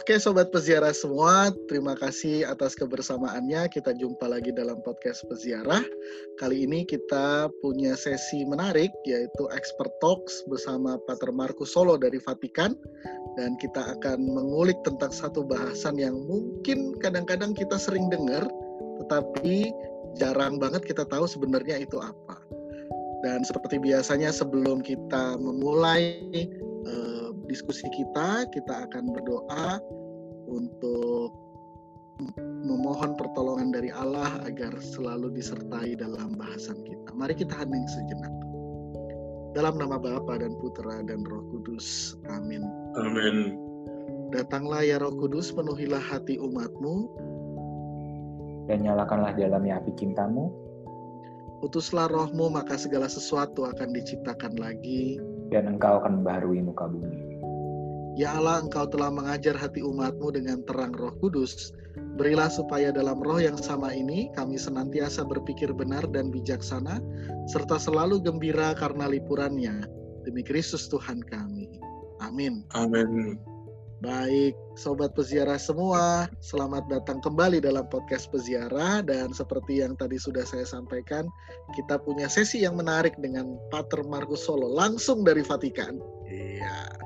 Oke Sobat Peziarah semua, terima kasih atas kebersamaannya. Kita jumpa lagi dalam podcast Peziarah. Kali ini kita punya sesi menarik yaitu Expert Talks bersama Pater Markus Solo dari Vatikan. Dan kita akan mengulik tentang satu bahasan yang mungkin kadang-kadang kita sering dengar, tetapi jarang banget kita tahu sebenarnya itu apa. Dan seperti biasanya sebelum kita memulai uh, diskusi kita, kita akan berdoa untuk memohon pertolongan dari Allah agar selalu disertai dalam bahasan kita. Mari kita hening sejenak. Dalam nama Bapa dan Putra dan Roh Kudus. Amin. Amin. Datanglah ya Roh Kudus, penuhilah hati umatmu. Dan nyalakanlah dalamnya api cintamu. Utuslah rohmu, maka segala sesuatu akan diciptakan lagi. Dan engkau akan membaharui muka bumi. Ya Allah, Engkau telah mengajar hati umatmu dengan terang roh kudus. Berilah supaya dalam roh yang sama ini kami senantiasa berpikir benar dan bijaksana, serta selalu gembira karena lipurannya. Demi Kristus Tuhan kami. Amin. Amin. Baik, sobat peziarah semua, selamat datang kembali dalam podcast peziarah dan seperti yang tadi sudah saya sampaikan, kita punya sesi yang menarik dengan Pater Markus Solo langsung dari Vatikan. Iya.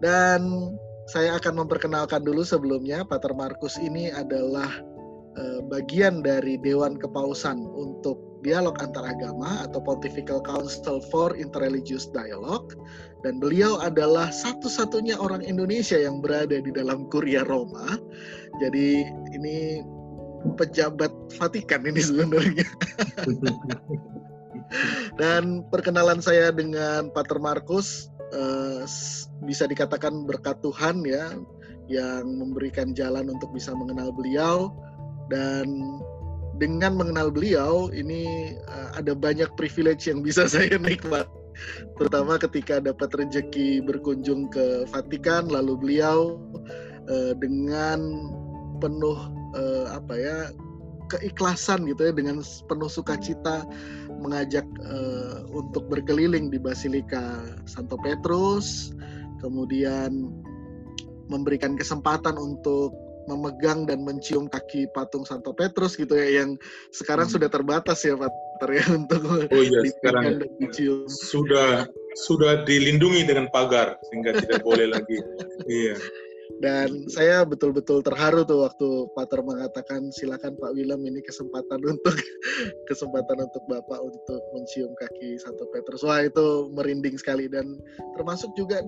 Dan saya akan memperkenalkan dulu sebelumnya, Pater Markus ini adalah uh, bagian dari Dewan Kepausan untuk Dialog Antaragama atau Pontifical Council for Interreligious Dialogue dan beliau adalah satu-satunya orang Indonesia yang berada di dalam Kuria Roma. Jadi ini pejabat Vatikan ini sebenarnya. dan perkenalan saya dengan Pater Markus uh, bisa dikatakan berkat Tuhan ya yang memberikan jalan untuk bisa mengenal beliau. Dan dengan mengenal beliau ini uh, ada banyak privilege yang bisa saya nikmat. Terutama ketika dapat rezeki berkunjung ke Vatikan lalu beliau uh, dengan penuh uh, apa ya keikhlasan gitu ya dengan penuh sukacita mengajak uh, untuk berkeliling di Basilika Santo Petrus, kemudian memberikan kesempatan untuk memegang dan mencium kaki patung Santo Petrus gitu ya yang sekarang hmm. sudah terbatas ya Pak ya untuk oh, iya, sekarang dan mencium. Sudah sudah dilindungi dengan pagar sehingga tidak boleh lagi. Iya. Dan saya betul-betul terharu tuh waktu Pater mengatakan silakan Pak Willem ini kesempatan untuk kesempatan untuk Bapak untuk mencium kaki Santo Petrus. Wah itu merinding sekali dan termasuk juga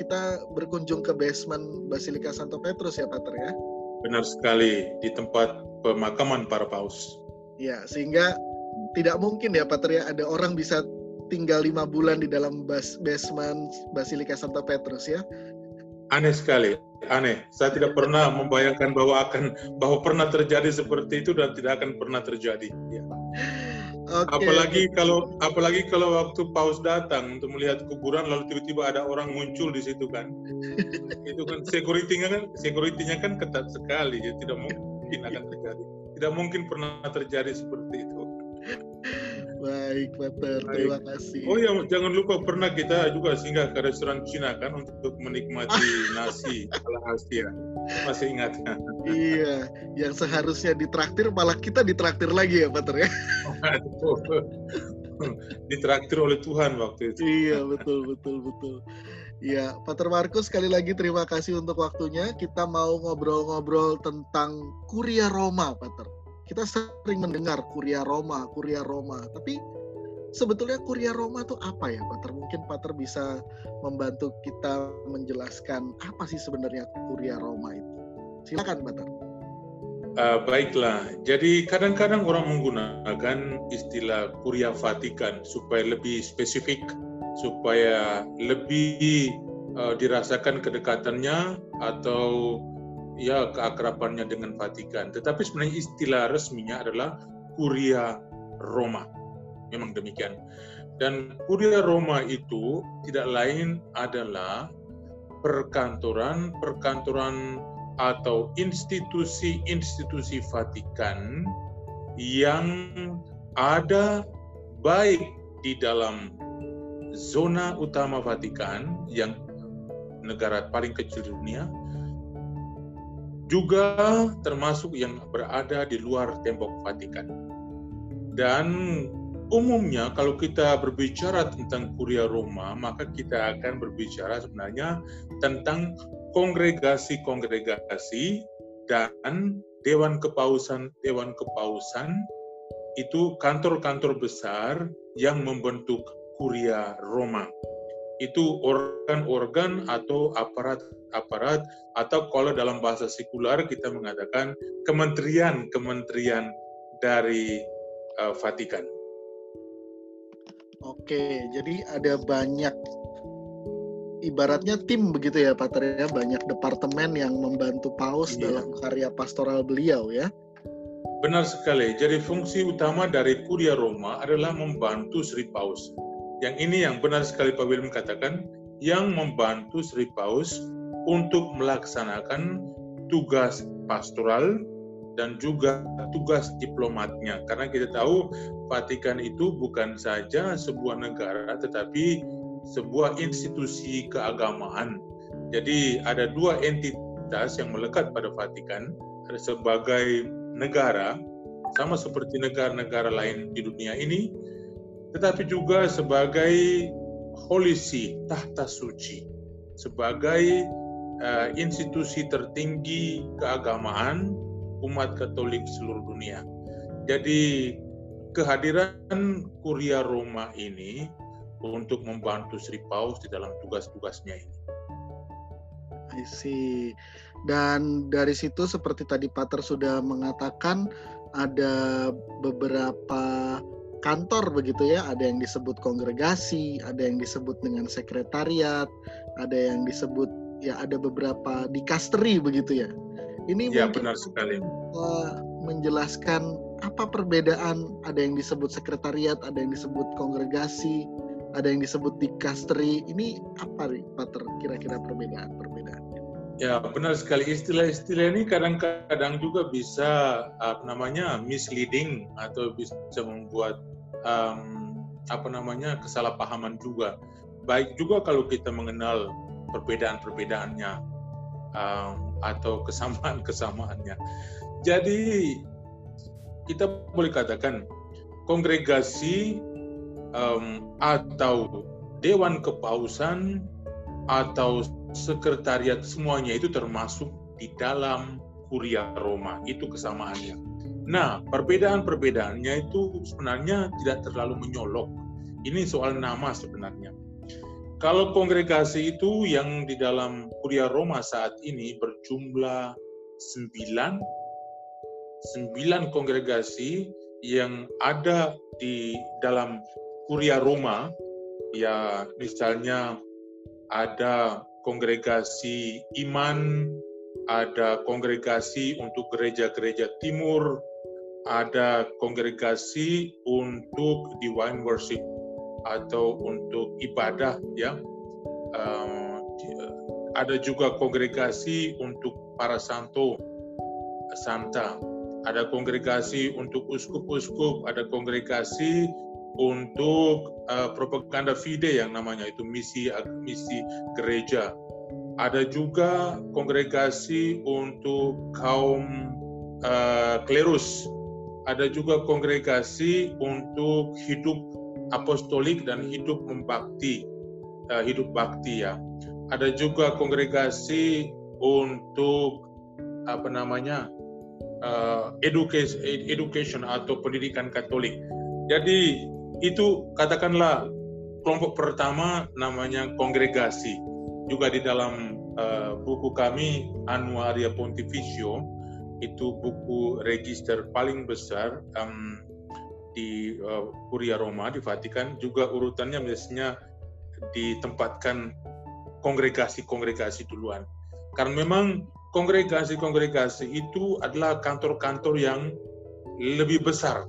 kita berkunjung ke basement Basilika Santo Petrus ya Pater ya. Benar sekali di tempat pemakaman para paus. Ya sehingga tidak mungkin ya Pater ya ada orang bisa tinggal lima bulan di dalam bas basement Basilika Santo Petrus ya aneh sekali aneh. Saya tidak pernah membayangkan bahwa akan bahwa pernah terjadi seperti itu dan tidak akan pernah terjadi. Ya. okay. apalagi kalau apalagi kalau waktu paus datang untuk melihat kuburan lalu tiba-tiba ada orang muncul di situ kan. Itu kan securitynya kan securitynya kan ketat sekali ya tidak mungkin akan terjadi. Tidak mungkin pernah terjadi seperti itu Baik, Pater. Terima kasih. Oh ya, jangan lupa pernah kita juga singgah ke restoran Cina kan untuk menikmati nasi ala Asia. Masih ingat? iya, yang seharusnya ditraktir malah kita ditraktir lagi ya, Pater ya. ditraktir oleh Tuhan waktu itu. Iya, betul, betul, betul. Iya, Pater Markus sekali lagi terima kasih untuk waktunya. Kita mau ngobrol-ngobrol tentang Kuria Roma, Pater kita sering mendengar Kuria Roma, Kuria Roma, tapi sebetulnya Kuria Roma itu apa ya, Pater? Mungkin Pater bisa membantu kita menjelaskan apa sih sebenarnya Kuria Roma itu. Silakan, Pater. Uh, baiklah, jadi kadang-kadang orang menggunakan istilah Kuria Vatikan supaya lebih spesifik, supaya lebih uh, dirasakan kedekatannya atau ya keakrabannya dengan Vatikan. Tetapi sebenarnya istilah resminya adalah Kuria Roma. Memang demikian. Dan Kuria Roma itu tidak lain adalah perkantoran-perkantoran atau institusi-institusi Vatikan yang ada baik di dalam zona utama Vatikan yang negara paling kecil di dunia juga termasuk yang berada di luar tembok Vatikan. Dan umumnya kalau kita berbicara tentang Kuria Roma, maka kita akan berbicara sebenarnya tentang kongregasi-kongregasi dan dewan kepausan dewan kepausan itu kantor-kantor besar yang membentuk Kuria Roma. Itu organ-organ atau aparat-aparat atau kalau dalam bahasa sekular kita mengatakan kementerian-kementerian dari uh, Vatikan. Oke, jadi ada banyak ibaratnya tim begitu ya Pater ya, banyak departemen yang membantu Paus iya. dalam karya pastoral beliau ya. Benar sekali. Jadi fungsi utama dari Kuria Roma adalah membantu Sri Paus. Yang ini yang benar sekali Pak William katakan, yang membantu Sri Paus untuk melaksanakan tugas pastoral dan juga tugas diplomatnya. Karena kita tahu Vatikan itu bukan saja sebuah negara, tetapi sebuah institusi keagamaan. Jadi ada dua entitas yang melekat pada Vatikan, sebagai negara, sama seperti negara-negara lain di dunia ini, tetapi juga sebagai see, tahta suci, sebagai uh, institusi tertinggi keagamaan umat Katolik seluruh dunia. Jadi kehadiran Kuria Roma ini untuk membantu Sri Paus di dalam tugas-tugasnya ini. I see. Dan dari situ seperti tadi Pater sudah mengatakan ada beberapa kantor begitu ya, ada yang disebut kongregasi, ada yang disebut dengan sekretariat, ada yang disebut ya ada beberapa dikasteri begitu ya. Ini ya, benar sekali. menjelaskan apa perbedaan ada yang disebut sekretariat, ada yang disebut kongregasi, ada yang disebut dikasteri. Ini apa nih, Pater? Kira-kira perbedaan-perbedaan? Ya benar sekali istilah-istilah ini kadang-kadang juga bisa apa namanya misleading atau bisa membuat um, apa namanya kesalahpahaman juga. Baik juga kalau kita mengenal perbedaan-perbedaannya um, atau kesamaan-kesamaannya. Jadi kita boleh katakan kongregasi um, atau dewan kepausan atau sekretariat semuanya itu termasuk di dalam kuria Roma. Itu kesamaannya. Nah, perbedaan-perbedaannya itu sebenarnya tidak terlalu menyolok. Ini soal nama sebenarnya. Kalau kongregasi itu yang di dalam kuria Roma saat ini berjumlah sembilan, sembilan kongregasi yang ada di dalam kuria Roma, ya misalnya ada kongregasi iman, ada kongregasi untuk gereja-gereja timur, ada kongregasi untuk divine worship atau untuk ibadah ya. Um, ada juga kongregasi untuk para santo, santa. Ada kongregasi untuk uskup-uskup, ada kongregasi untuk uh, propaganda fide yang namanya itu misi misi gereja. Ada juga kongregasi untuk kaum uh, klerus. Ada juga kongregasi untuk hidup apostolik dan hidup membakti, uh, hidup bakti ya. Ada juga kongregasi untuk apa namanya uh, education, education atau pendidikan Katolik. Jadi itu katakanlah kelompok pertama namanya kongregasi. Juga di dalam uh, buku kami Annuaria Pontificio itu buku register paling besar um, di uh, Kuria Roma di Vatikan juga urutannya biasanya ditempatkan kongregasi-kongregasi duluan. Karena memang kongregasi-kongregasi itu adalah kantor-kantor yang lebih besar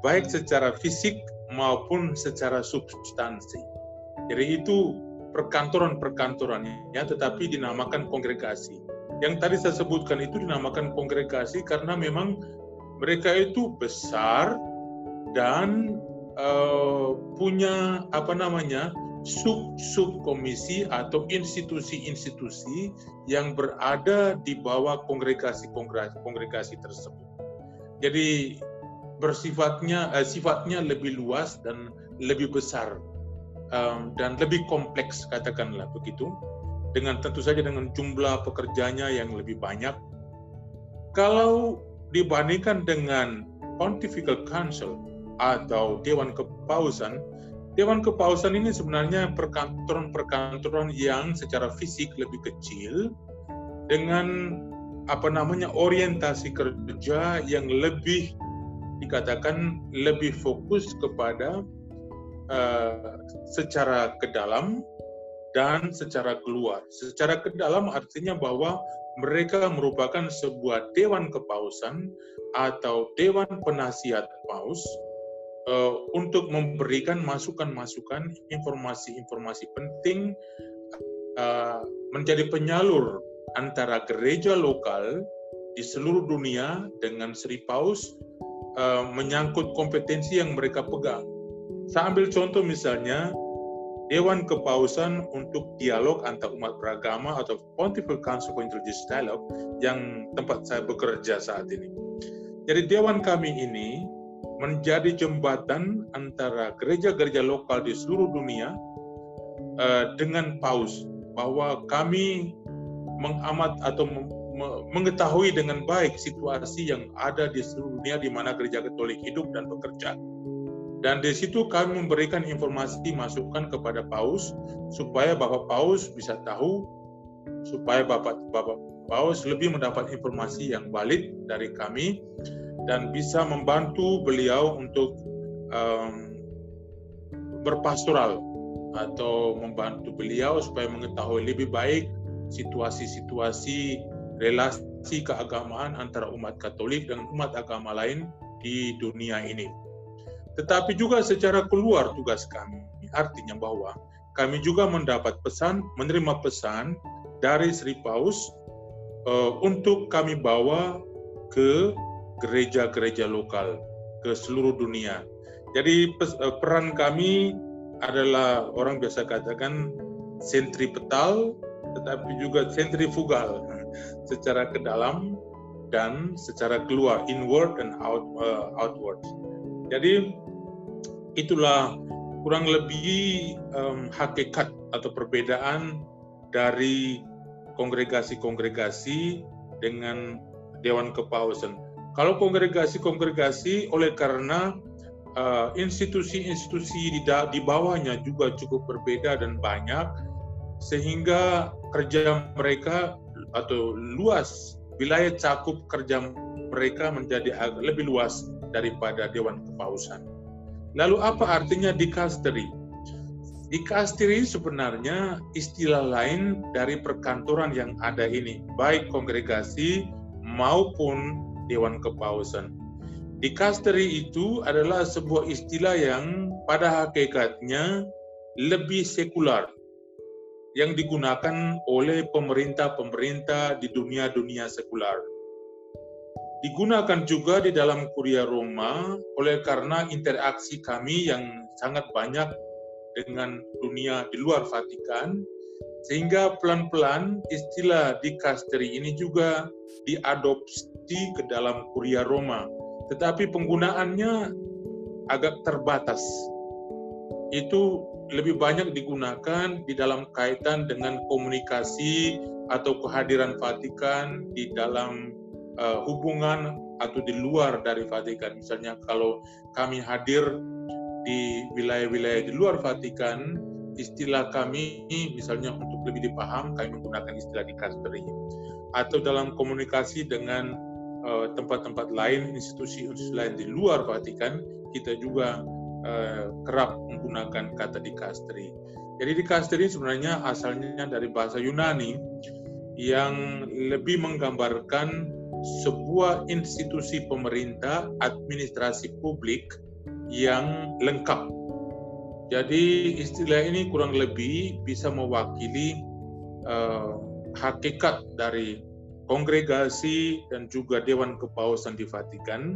baik secara fisik maupun secara substansi. Jadi itu perkantoran-perkantorannya, tetapi dinamakan kongregasi. Yang tadi saya sebutkan itu dinamakan kongregasi karena memang mereka itu besar dan uh, punya apa namanya sub-subkomisi atau institusi-institusi yang berada di bawah kongregasi-kongregasi tersebut. Jadi bersifatnya eh, sifatnya lebih luas dan lebih besar um, dan lebih kompleks katakanlah begitu dengan tentu saja dengan jumlah pekerjanya yang lebih banyak. Kalau dibandingkan dengan Pontifical Council atau Dewan Kepausan, Dewan Kepausan ini sebenarnya perkantoran-perkantoran yang secara fisik lebih kecil dengan apa namanya orientasi kerja yang lebih dikatakan lebih fokus kepada uh, secara ke dalam dan secara keluar. Secara ke dalam artinya bahwa mereka merupakan sebuah dewan kepausan atau dewan penasihat paus uh, untuk memberikan masukan-masukan, informasi-informasi penting uh, menjadi penyalur antara gereja lokal di seluruh dunia dengan Sri Paus uh, menyangkut kompetensi yang mereka pegang. Saya ambil contoh misalnya Dewan Kepausan untuk Dialog Antar Umat Beragama atau Pontifical Council for Interreligious Dialogue yang tempat saya bekerja saat ini. Jadi dewan kami ini menjadi jembatan antara gereja-gereja lokal di seluruh dunia uh, dengan paus bahwa kami mengamat atau mengetahui dengan baik situasi yang ada di seluruh dunia di mana gereja Katolik hidup dan bekerja. Dan di situ kami memberikan informasi masukan kepada Paus supaya Bapak Paus bisa tahu supaya Bapak Bapak Paus lebih mendapat informasi yang valid dari kami dan bisa membantu beliau untuk um, berpastoral atau membantu beliau supaya mengetahui lebih baik situasi-situasi relasi keagamaan antara umat Katolik dan umat agama lain di dunia ini. Tetapi juga secara keluar tugas kami, artinya bahwa kami juga mendapat pesan, menerima pesan dari Sri Paus uh, untuk kami bawa ke gereja-gereja lokal ke seluruh dunia. Jadi eh, peran kami adalah orang biasa katakan sentripetal tetapi juga sentrifugal secara ke dalam dan secara keluar inward dan out, uh, outward. Jadi itulah kurang lebih um, hakikat atau perbedaan dari kongregasi-kongregasi dengan Dewan Kepausan. Kalau kongregasi-kongregasi oleh karena uh, institusi-institusi di, di bawahnya juga cukup berbeda dan banyak, sehingga kerja mereka atau luas wilayah cakup kerja mereka menjadi lebih luas daripada Dewan Kepausan. Lalu apa artinya dikasteri? Dikasteri sebenarnya istilah lain dari perkantoran yang ada ini, baik kongregasi maupun Dewan Kepausan. Dikasteri itu adalah sebuah istilah yang pada hakikatnya lebih sekular yang digunakan oleh pemerintah-pemerintah di dunia-dunia sekular. Digunakan juga di dalam Kuria Roma oleh karena interaksi kami yang sangat banyak dengan dunia di luar Vatikan, sehingga pelan-pelan istilah dikasteri ini juga diadopsi ke dalam Kuria Roma, tetapi penggunaannya agak terbatas. Itu lebih banyak digunakan di dalam kaitan dengan komunikasi atau kehadiran Vatikan di dalam uh, hubungan atau di luar dari Vatikan. Misalnya kalau kami hadir di wilayah-wilayah di luar Vatikan, istilah kami misalnya untuk lebih dipaham kami menggunakan istilah dikasteri atau dalam komunikasi dengan eh, tempat-tempat uh, lain institusi-institusi lain di luar Vatikan kita juga uh, kerap menggunakan kata dikasteri. Jadi dikasteri sebenarnya asalnya dari bahasa Yunani yang lebih menggambarkan sebuah institusi pemerintah administrasi publik yang lengkap jadi istilah ini kurang lebih bisa mewakili uh, hakikat dari kongregasi dan juga Dewan Kepausan di Vatikan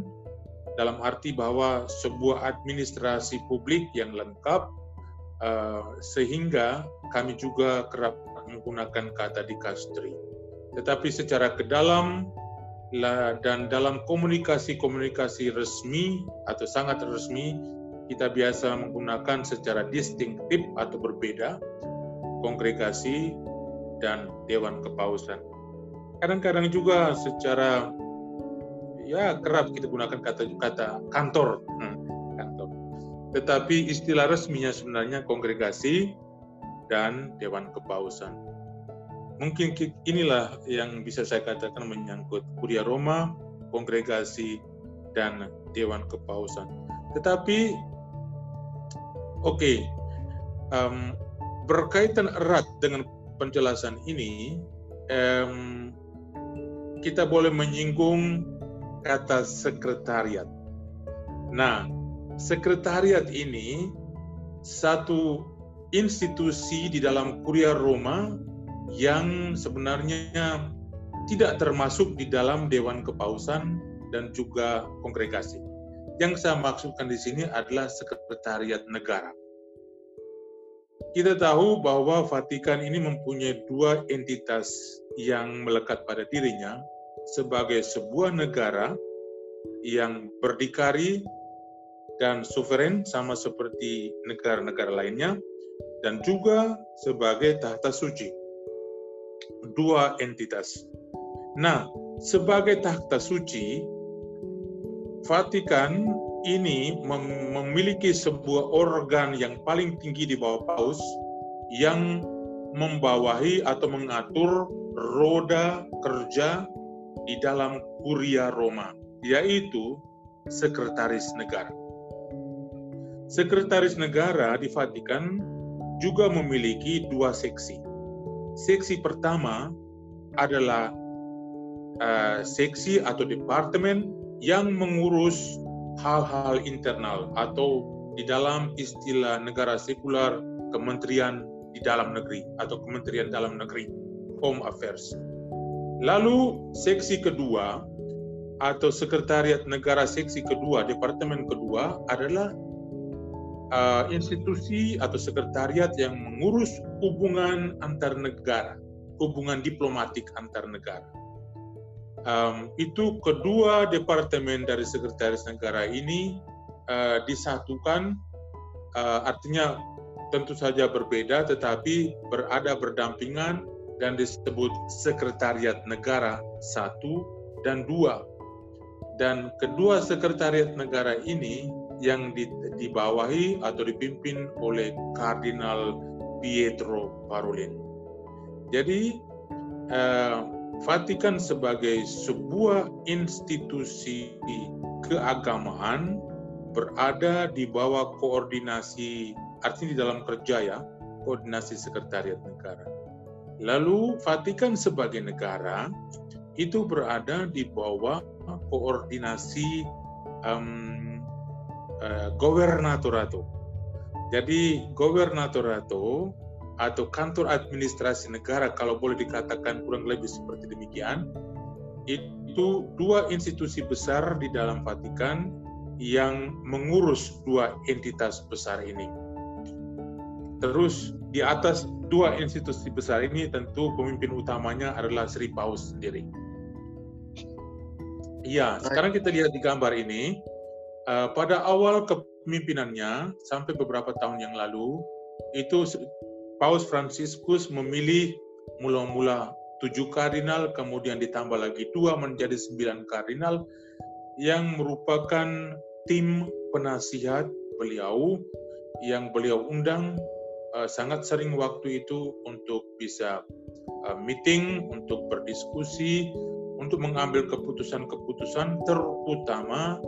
dalam arti bahwa sebuah administrasi publik yang lengkap uh, sehingga kami juga kerap menggunakan kata dikastri. Tetapi secara ke dalam dan dalam komunikasi-komunikasi resmi atau sangat resmi, kita biasa menggunakan secara distinktif atau berbeda kongregasi dan dewan kepausan. Kadang-kadang juga secara ya kerap kita gunakan kata-kata kantor, hmm, kantor. Tetapi istilah resminya sebenarnya kongregasi dan dewan kepausan. Mungkin inilah yang bisa saya katakan menyangkut Kuria Roma, kongregasi, dan Dewan Kepausan. Tetapi, oke, okay, um, berkaitan erat dengan penjelasan ini, um, kita boleh menyinggung kata sekretariat. Nah, sekretariat ini satu institusi di dalam Kuria Roma yang sebenarnya tidak termasuk di dalam Dewan Kepausan dan juga kongregasi. Yang saya maksudkan di sini adalah sekretariat negara. Kita tahu bahwa Vatikan ini mempunyai dua entitas yang melekat pada dirinya sebagai sebuah negara yang berdikari dan suveren sama seperti negara-negara lainnya dan juga sebagai tahta suci dua entitas. Nah, sebagai takhta suci, Vatikan ini mem memiliki sebuah organ yang paling tinggi di bawah paus yang membawahi atau mengatur roda kerja di dalam kuria Roma, yaitu sekretaris negara. Sekretaris negara di Vatikan juga memiliki dua seksi. Seksi pertama adalah uh, seksi atau departemen yang mengurus hal-hal internal atau di dalam istilah negara sekular kementerian di dalam negeri atau kementerian dalam negeri Home Affairs. Lalu seksi kedua atau sekretariat negara seksi kedua departemen kedua adalah uh, institusi atau sekretariat yang mengurus hubungan antar negara, hubungan diplomatik antar negara. Um, itu kedua departemen dari sekretaris negara ini uh, disatukan, uh, artinya tentu saja berbeda, tetapi berada berdampingan dan disebut sekretariat negara satu dan dua. Dan kedua sekretariat negara ini yang dibawahi atau dipimpin oleh Kardinal Pietro Parolin. Jadi eh, Vatikan sebagai sebuah institusi keagamaan berada di bawah koordinasi artinya di dalam kerja ya koordinasi sekretariat negara. Lalu Vatikan sebagai negara itu berada di bawah koordinasi um, gobernatorato. Jadi gobernatorato atau kantor administrasi negara kalau boleh dikatakan kurang lebih seperti demikian itu dua institusi besar di dalam Vatikan yang mengurus dua entitas besar ini. Terus di atas dua institusi besar ini tentu pemimpin utamanya adalah Sri Paus sendiri. Iya, sekarang kita lihat di gambar ini uh, pada awal kepemimpinannya sampai beberapa tahun yang lalu itu Paus Fransiskus memilih mula-mula tujuh kardinal, kemudian ditambah lagi dua menjadi sembilan kardinal yang merupakan tim penasihat beliau yang beliau undang uh, sangat sering waktu itu untuk bisa uh, meeting, untuk berdiskusi, untuk mengambil keputusan-keputusan terutama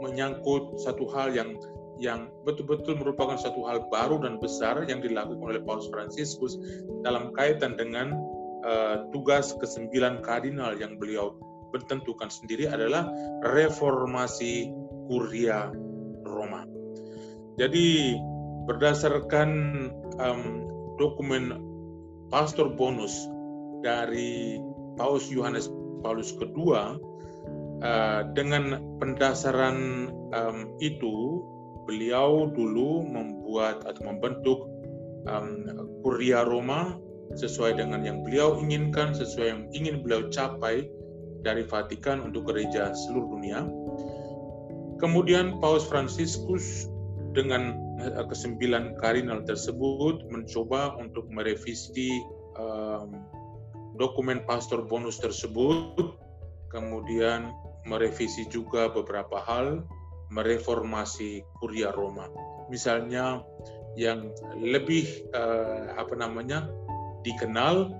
menyangkut satu hal yang yang betul-betul merupakan satu hal baru dan besar yang dilakukan oleh Paus Fransiskus dalam kaitan dengan uh, tugas kesembilan kardinal yang beliau bertentukan sendiri adalah reformasi Kuria Roma. Jadi berdasarkan um, dokumen Pastor Bonus dari Paus Yohanes Paulus II uh, dengan pendasaran um, itu beliau dulu membuat atau membentuk um, Kuria Roma sesuai dengan yang beliau inginkan, sesuai yang ingin beliau capai dari Vatikan untuk gereja seluruh dunia. Kemudian Paus Fransiskus dengan eh, kesembilan kardinal tersebut mencoba untuk merevisi um, dokumen pastor bonus tersebut, kemudian merevisi juga beberapa hal, mereformasi Kuria Roma. Misalnya yang lebih uh, apa namanya dikenal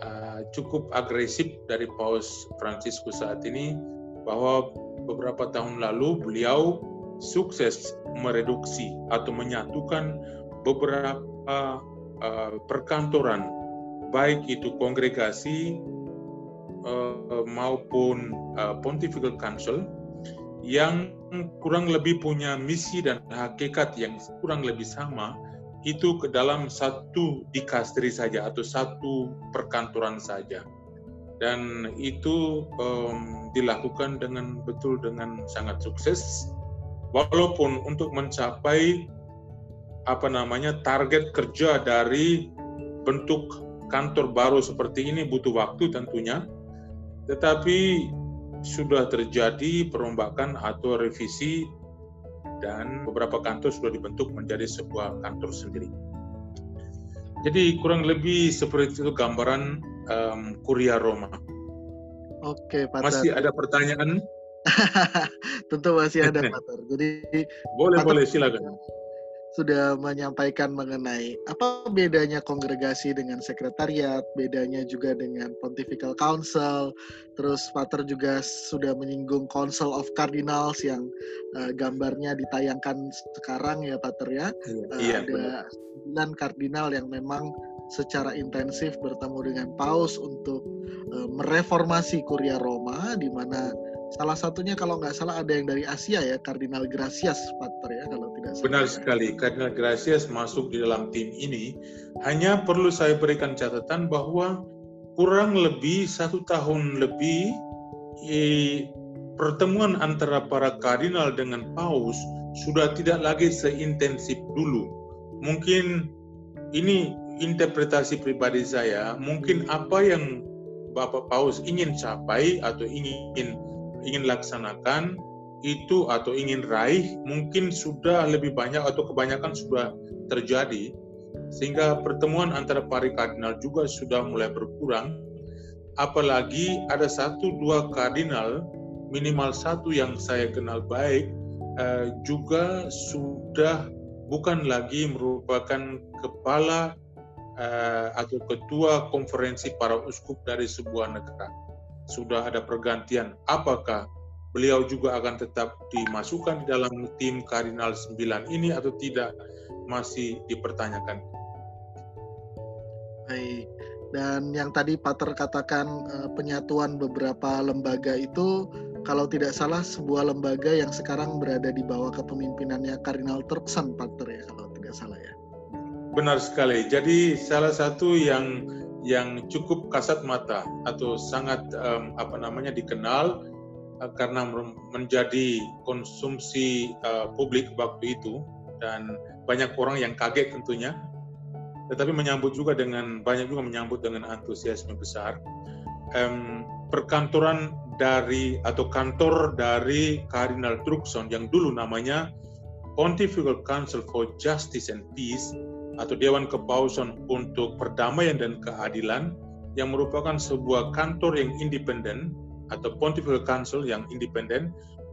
uh, cukup agresif dari Paus Fransiskus saat ini bahwa beberapa tahun lalu beliau sukses mereduksi atau menyatukan beberapa uh, perkantoran baik itu kongregasi uh, maupun uh, Pontifical Council yang kurang lebih punya misi dan hakikat yang kurang lebih sama itu ke dalam satu dikastri saja atau satu perkantoran saja. Dan itu um, dilakukan dengan betul dengan sangat sukses walaupun untuk mencapai apa namanya target kerja dari bentuk kantor baru seperti ini butuh waktu tentunya tetapi sudah terjadi perombakan atau revisi dan beberapa kantor sudah dibentuk menjadi sebuah kantor sendiri. Jadi kurang lebih seperti itu gambaran um, Kuria Roma. Oke, Pak. Masih ada pertanyaan? Tentu masih ada, Pak. Jadi boleh boleh silakan sudah menyampaikan mengenai apa bedanya kongregasi dengan sekretariat, bedanya juga dengan Pontifical Council. Terus Pater juga sudah menyinggung Council of Cardinals yang uh, gambarnya ditayangkan sekarang ya Pater ya. Iya, uh, iya, ada sembilan kardinal yang memang secara intensif bertemu dengan Paus untuk uh, mereformasi Kuria Roma di mana Salah satunya kalau nggak salah ada yang dari Asia ya, Kardinal Gracias, Pater ya, kalau tidak salah. Benar sekali, Kardinal Gracias masuk di dalam tim ini. Hanya perlu saya berikan catatan bahwa kurang lebih satu tahun lebih eh, pertemuan antara para kardinal dengan paus sudah tidak lagi seintensif dulu. Mungkin ini interpretasi pribadi saya, mungkin apa yang Bapak Paus ingin capai atau ingin ingin laksanakan itu atau ingin raih mungkin sudah lebih banyak atau kebanyakan sudah terjadi sehingga pertemuan antara para kardinal juga sudah mulai berkurang. Apalagi ada satu dua kardinal minimal satu yang saya kenal baik eh, juga sudah bukan lagi merupakan kepala eh, atau ketua konferensi para uskup dari sebuah negara sudah ada pergantian, apakah beliau juga akan tetap dimasukkan di dalam tim Kardinal 9 ini atau tidak masih dipertanyakan. Baik. Dan yang tadi Pater katakan eh, penyatuan beberapa lembaga itu kalau tidak salah sebuah lembaga yang sekarang berada di bawah kepemimpinannya Kardinal Turkson Pater ya kalau tidak salah ya. Benar sekali. Jadi salah satu yang yang cukup kasat mata atau sangat um, apa namanya dikenal uh, karena menjadi konsumsi uh, publik waktu itu. Dan banyak orang yang kaget tentunya. Tetapi menyambut juga dengan banyak juga menyambut dengan antusiasme besar. Um, perkantoran dari atau kantor dari Kardinal Truxon yang dulu namanya Pontifical Council for Justice and Peace atau Dewan Kepausan untuk Perdamaian dan Keadilan yang merupakan sebuah kantor yang independen atau Pontifical Council yang independen,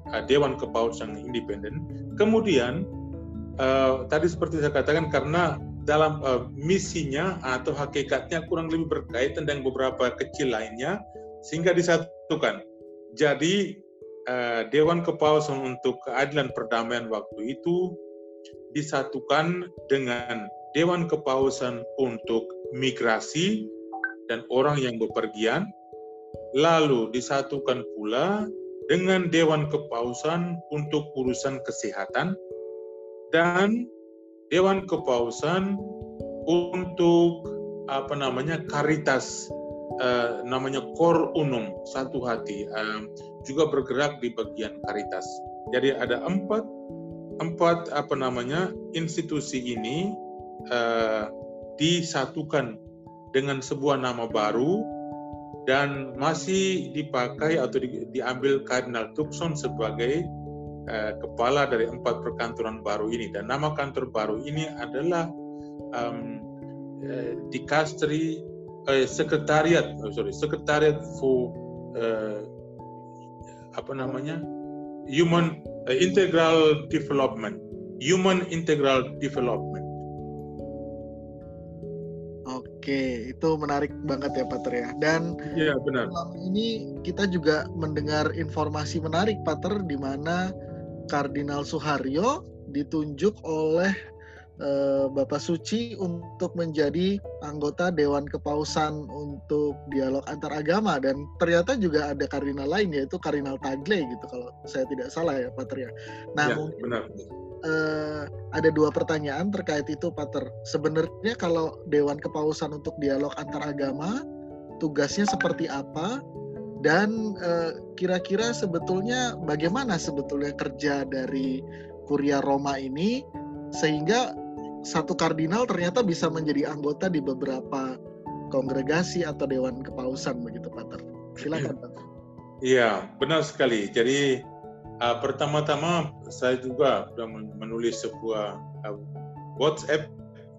uh, Dewan Kepausan yang independen. Kemudian uh, tadi seperti saya katakan karena dalam uh, misinya atau hakikatnya kurang lebih berkaitan dengan beberapa kecil lainnya sehingga disatukan. Jadi uh, Dewan Kepausan untuk Keadilan Perdamaian waktu itu disatukan dengan Dewan Kepausan untuk Migrasi dan orang yang bepergian, lalu disatukan pula dengan Dewan Kepausan untuk urusan kesehatan dan Dewan Kepausan untuk apa namanya karitas uh, namanya kor unum satu hati uh, juga bergerak di bagian karitas. Jadi ada empat empat apa namanya institusi ini uh, disatukan dengan sebuah nama baru dan masih dipakai atau di, diambil Kardinal Tucson sebagai uh, kepala dari empat perkantoran baru ini. Dan nama kantor baru ini adalah um, uh, Dikastri uh, Sekretariat oh, sorry Sekretariat for uh, apa namanya? Human uh, Integral Development. Human Integral Development Oke, itu menarik banget ya Pater ya. Dan ya, benar. ini kita juga mendengar informasi menarik Pater di mana Kardinal Suharyo ditunjuk oleh uh, Bapak Suci untuk menjadi anggota Dewan Kepausan untuk dialog antar agama dan ternyata juga ada kardinal lain yaitu Kardinal Tagle gitu kalau saya tidak salah ya Pater ya. Nah, ya, mungkin benar uh, ada dua pertanyaan terkait itu, Pater. Sebenarnya kalau Dewan Kepausan untuk dialog antar agama, tugasnya seperti apa? Dan eh, kira-kira sebetulnya bagaimana sebetulnya kerja dari Kuria Roma ini sehingga satu kardinal ternyata bisa menjadi anggota di beberapa kongregasi atau dewan kepausan begitu, Pater. Silakan, Pater. Iya, benar sekali. Jadi Uh, pertama-tama saya juga sudah menulis sebuah uh, WhatsApp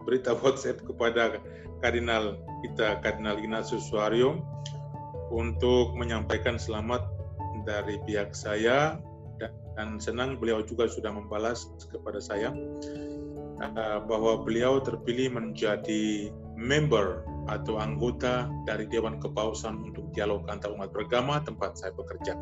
berita WhatsApp kepada Kardinal kita Kardinal Ignatius Suaryo untuk menyampaikan selamat dari pihak saya dan senang beliau juga sudah membalas kepada saya uh, bahwa beliau terpilih menjadi member atau anggota dari Dewan Kepausan untuk Dialog Antar Umat Beragama tempat saya bekerja.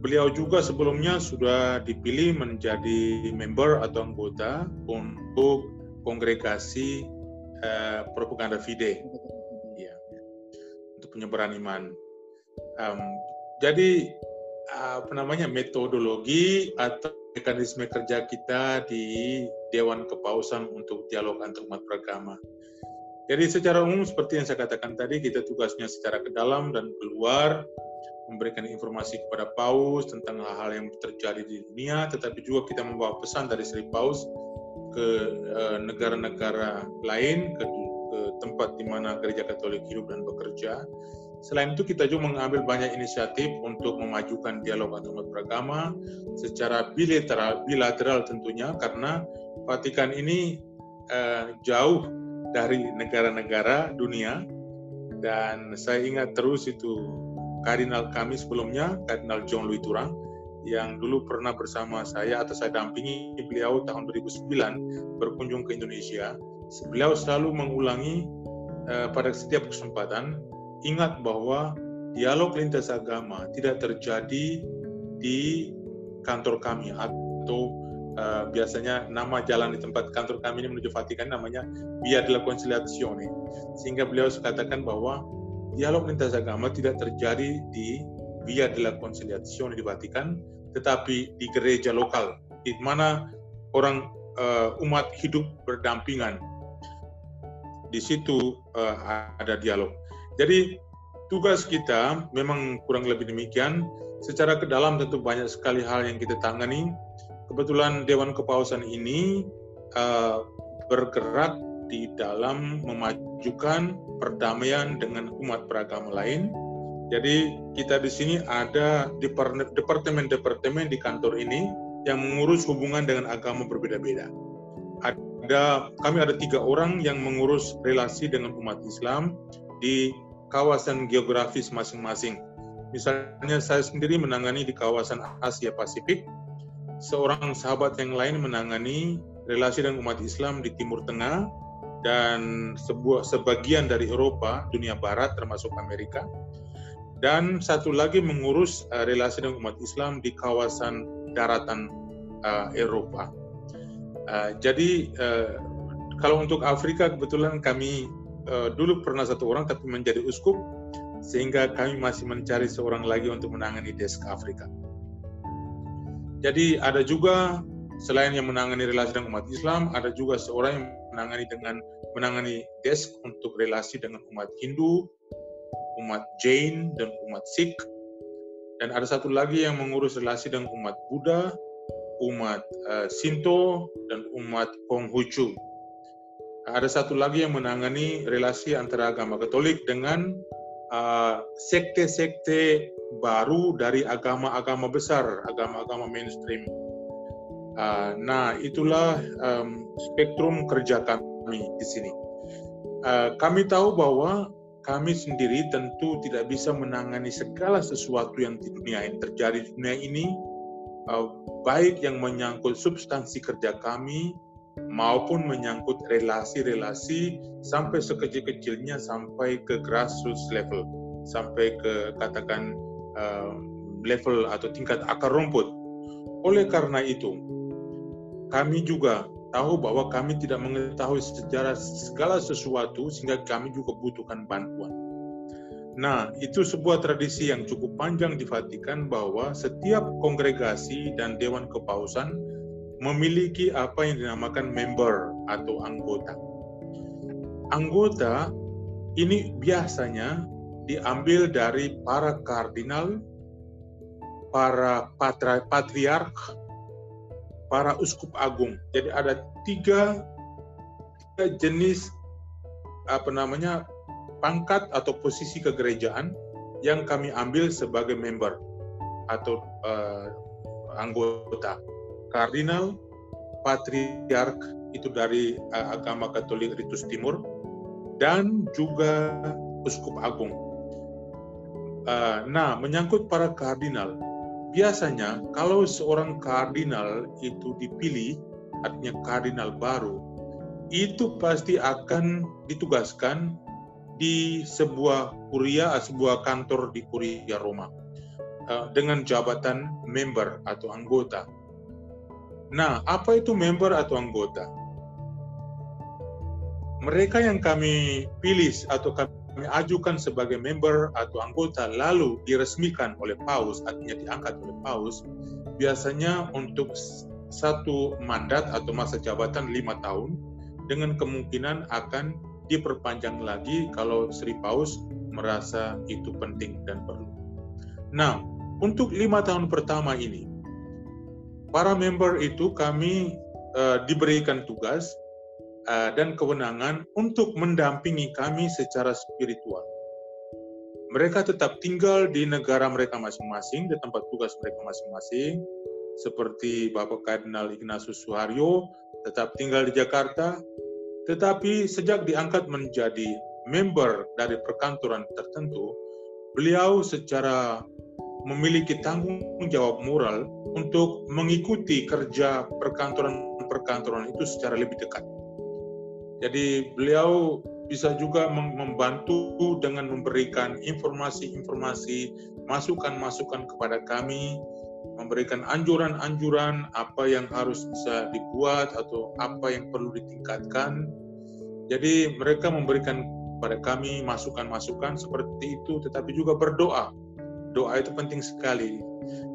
Beliau juga sebelumnya sudah dipilih menjadi member atau anggota untuk kongregasi uh, propaganda fide, ya, untuk penyebaran iman. Um, jadi apa namanya metodologi atau mekanisme kerja kita di Dewan Kepausan untuk dialog antar umat beragama. Jadi secara umum seperti yang saya katakan tadi, kita tugasnya secara ke dalam dan keluar memberikan informasi kepada Paus tentang hal-hal yang terjadi di dunia, tetapi juga kita membawa pesan dari Sri Paus ke eh, negara-negara lain, ke, tempat di mana gereja Katolik hidup dan bekerja. Selain itu kita juga mengambil banyak inisiatif untuk memajukan dialog antarumat beragama secara bilateral, bilateral tentunya karena Vatikan ini uh, jauh dari negara-negara dunia dan saya ingat terus itu kardinal kami sebelumnya, Kardinal John Louis Turang, yang dulu pernah bersama saya atau saya dampingi beliau tahun 2009 berkunjung ke Indonesia. Beliau selalu mengulangi uh, pada setiap kesempatan, ingat bahwa dialog lintas agama tidak terjadi di kantor kami atau uh, biasanya nama jalan di tempat kantor kami ini menuju Vatikan namanya Via della Conciliazione. Sehingga beliau katakan bahwa dialog lintas agama tidak terjadi di Via della Conciliazione di Vatikan, tetapi di gereja lokal, di mana orang uh, umat hidup berdampingan. Di situ uh, ada dialog. Jadi tugas kita memang kurang lebih demikian. Secara ke dalam tentu banyak sekali hal yang kita tangani. Kebetulan Dewan Kepausan ini uh, bergerak di dalam memajukan perdamaian dengan umat beragama lain. Jadi kita di sini ada departemen-departemen di kantor ini yang mengurus hubungan dengan agama berbeda-beda. Ada kami ada tiga orang yang mengurus relasi dengan umat Islam di kawasan geografis masing-masing. Misalnya saya sendiri menangani di kawasan Asia Pasifik, seorang sahabat yang lain menangani relasi dengan umat Islam di Timur Tengah, dan sebuah sebagian dari Eropa, dunia barat termasuk Amerika. Dan satu lagi mengurus uh, relasi dengan umat Islam di kawasan daratan uh, Eropa. Uh, jadi uh, kalau untuk Afrika kebetulan kami uh, dulu pernah satu orang tapi menjadi uskup sehingga kami masih mencari seorang lagi untuk menangani desk Afrika. Jadi ada juga selain yang menangani relasi dengan umat Islam, ada juga seorang yang menangani dengan menangani desk untuk relasi dengan umat Hindu, umat Jain dan umat Sikh. Dan ada satu lagi yang mengurus relasi dengan umat Buddha, umat uh, Sinto dan umat Konghucu. Ada satu lagi yang menangani relasi antara agama Katolik dengan sekte-sekte uh, baru dari agama-agama besar, agama-agama mainstream. Uh, nah, itulah um, spektrum kerja kami di sini. Uh, kami tahu bahwa kami sendiri tentu tidak bisa menangani segala sesuatu yang di dunia yang terjadi di dunia ini, uh, baik yang menyangkut substansi kerja kami maupun menyangkut relasi-relasi sampai sekecil-kecilnya sampai ke grassroots level, sampai ke katakan level atau tingkat akar rumput. Oleh karena itu, kami juga tahu bahwa kami tidak mengetahui sejarah segala sesuatu sehingga kami juga butuhkan bantuan. Nah, itu sebuah tradisi yang cukup panjang di Vatikan bahwa setiap kongregasi dan dewan kepausan memiliki apa yang dinamakan member atau anggota. Anggota ini biasanya diambil dari para kardinal, para patriark, para uskup agung. Jadi ada tiga, tiga jenis apa namanya pangkat atau posisi kegerejaan yang kami ambil sebagai member atau uh, anggota kardinal, patriark itu dari uh, agama Katolik Ritus Timur dan juga uskup agung. Uh, nah, menyangkut para kardinal, biasanya kalau seorang kardinal itu dipilih, artinya kardinal baru, itu pasti akan ditugaskan di sebuah kuria, sebuah kantor di kuria Roma dengan jabatan member atau anggota. Nah, apa itu member atau anggota? Mereka yang kami pilih atau kami ajukan sebagai member atau anggota lalu diresmikan oleh paus, artinya diangkat oleh paus, biasanya untuk satu mandat atau masa jabatan lima tahun dengan kemungkinan akan diperpanjang lagi kalau Sri Paus merasa itu penting dan perlu. Nah, untuk lima tahun pertama ini, para member itu kami uh, diberikan tugas uh, dan kewenangan untuk mendampingi kami secara spiritual. Mereka tetap tinggal di negara mereka masing-masing, di tempat tugas mereka masing-masing, seperti Bapak Kardinal Ignatius Suharyo tetap tinggal di Jakarta, tetapi sejak diangkat menjadi member dari perkantoran tertentu, beliau secara memiliki tanggung jawab moral untuk mengikuti kerja perkantoran-perkantoran itu secara lebih dekat. Jadi beliau bisa juga membantu dengan memberikan informasi-informasi, masukan-masukan kepada kami, memberikan anjuran-anjuran apa yang harus bisa dibuat atau apa yang perlu ditingkatkan. Jadi mereka memberikan kepada kami masukan-masukan seperti itu, tetapi juga berdoa doa itu penting sekali.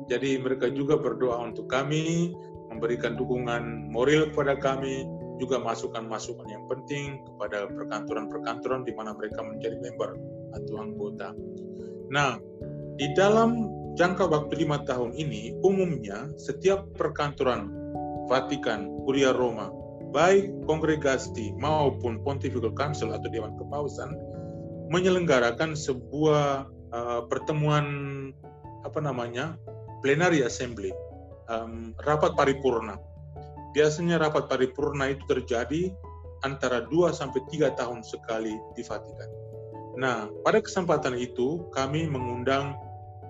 Jadi mereka juga berdoa untuk kami, memberikan dukungan moral kepada kami, juga masukan-masukan yang penting kepada perkantoran-perkantoran di mana mereka menjadi member atau anggota. Nah, di dalam jangka waktu lima tahun ini, umumnya setiap perkantoran Vatikan, Kuria Roma, baik kongregasi maupun Pontifical Council atau Dewan Kepausan, menyelenggarakan sebuah uh, pertemuan apa namanya plenary assembly um, rapat paripurna biasanya rapat paripurna itu terjadi antara 2 sampai 3 tahun sekali di Vatikan. Nah, pada kesempatan itu kami mengundang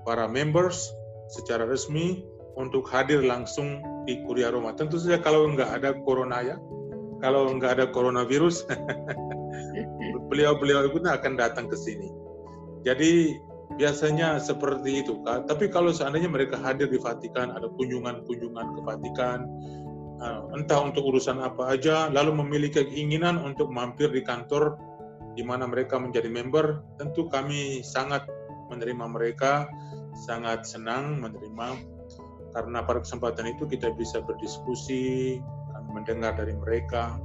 para members secara resmi untuk hadir langsung di Kuria Roma. Tentu saja kalau nggak ada corona ya, kalau nggak ada coronavirus, beliau-beliau itu akan datang ke sini. Jadi biasanya seperti itu kan. Tapi kalau seandainya mereka hadir di Vatikan, ada kunjungan-kunjungan ke Vatikan, entah untuk urusan apa aja, lalu memiliki keinginan untuk mampir di kantor di mana mereka menjadi member, tentu kami sangat menerima mereka, sangat senang menerima karena pada kesempatan itu kita bisa berdiskusi, mendengar dari mereka.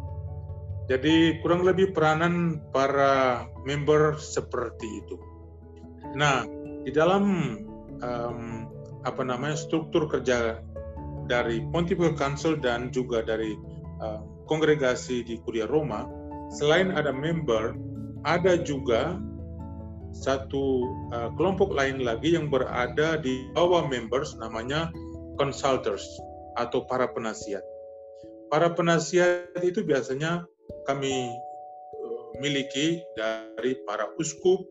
Jadi kurang lebih peranan para member seperti itu. Nah, di dalam um, apa namanya struktur kerja dari Pontifical Council dan juga dari uh, kongregasi di Kuria Roma, selain ada member, ada juga satu uh, kelompok lain lagi yang berada di bawah members namanya consultants atau para penasihat. Para penasihat itu biasanya kami uh, miliki dari para uskup,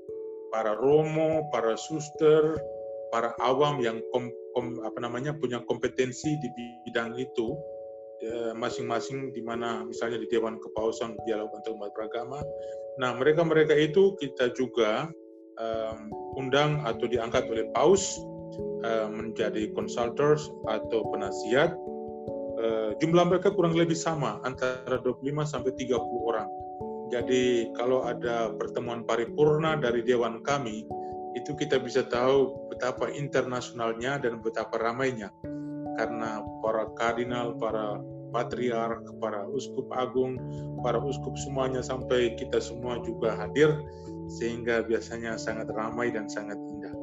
para romo, para suster, para awam yang kom, apa namanya punya kompetensi di bidang itu ya, masing-masing di mana misalnya di Dewan Kepausan dialog antar umat beragama. Nah mereka-mereka itu kita juga um, undang atau diangkat oleh Paus uh, menjadi consultors atau penasihat. Uh, jumlah mereka kurang lebih sama antara 25 sampai 30 orang. Jadi kalau ada pertemuan paripurna dari dewan kami, itu kita bisa tahu betapa internasionalnya dan betapa ramainya. Karena para kardinal, para patriark, para uskup agung, para uskup semuanya sampai kita semua juga hadir sehingga biasanya sangat ramai dan sangat indah.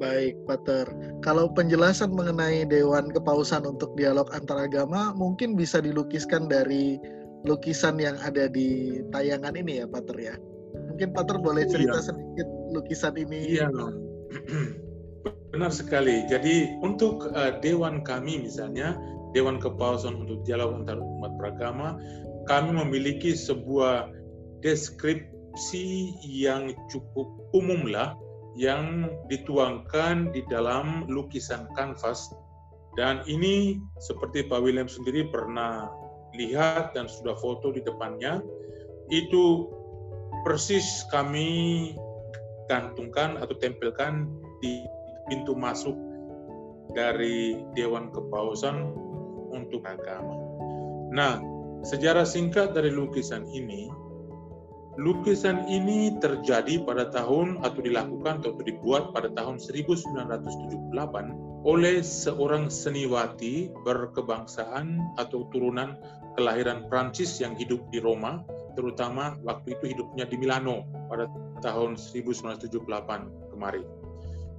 Baik, Pater. Kalau penjelasan mengenai Dewan Kepausan untuk dialog antaragama mungkin bisa dilukiskan dari lukisan yang ada di tayangan ini ya, Pater ya. Mungkin Pater boleh iya. cerita iya. sedikit lukisan ini. Iya, benar sekali. Jadi untuk uh, dewan kami misalnya, Dewan Kepausan untuk Dialog Antar Umat Beragama, kami memiliki sebuah deskripsi yang cukup umum lah, yang dituangkan di dalam lukisan kanvas. Dan ini seperti Pak William sendiri pernah lihat dan sudah foto di depannya, itu persis kami gantungkan atau tempelkan di pintu masuk dari Dewan Kepausan untuk agama. Nah, sejarah singkat dari lukisan ini, lukisan ini terjadi pada tahun atau dilakukan atau dibuat pada tahun 1978 oleh seorang seniwati berkebangsaan atau turunan kelahiran Prancis yang hidup di Roma terutama waktu itu hidupnya di Milano pada tahun 1978 kemarin.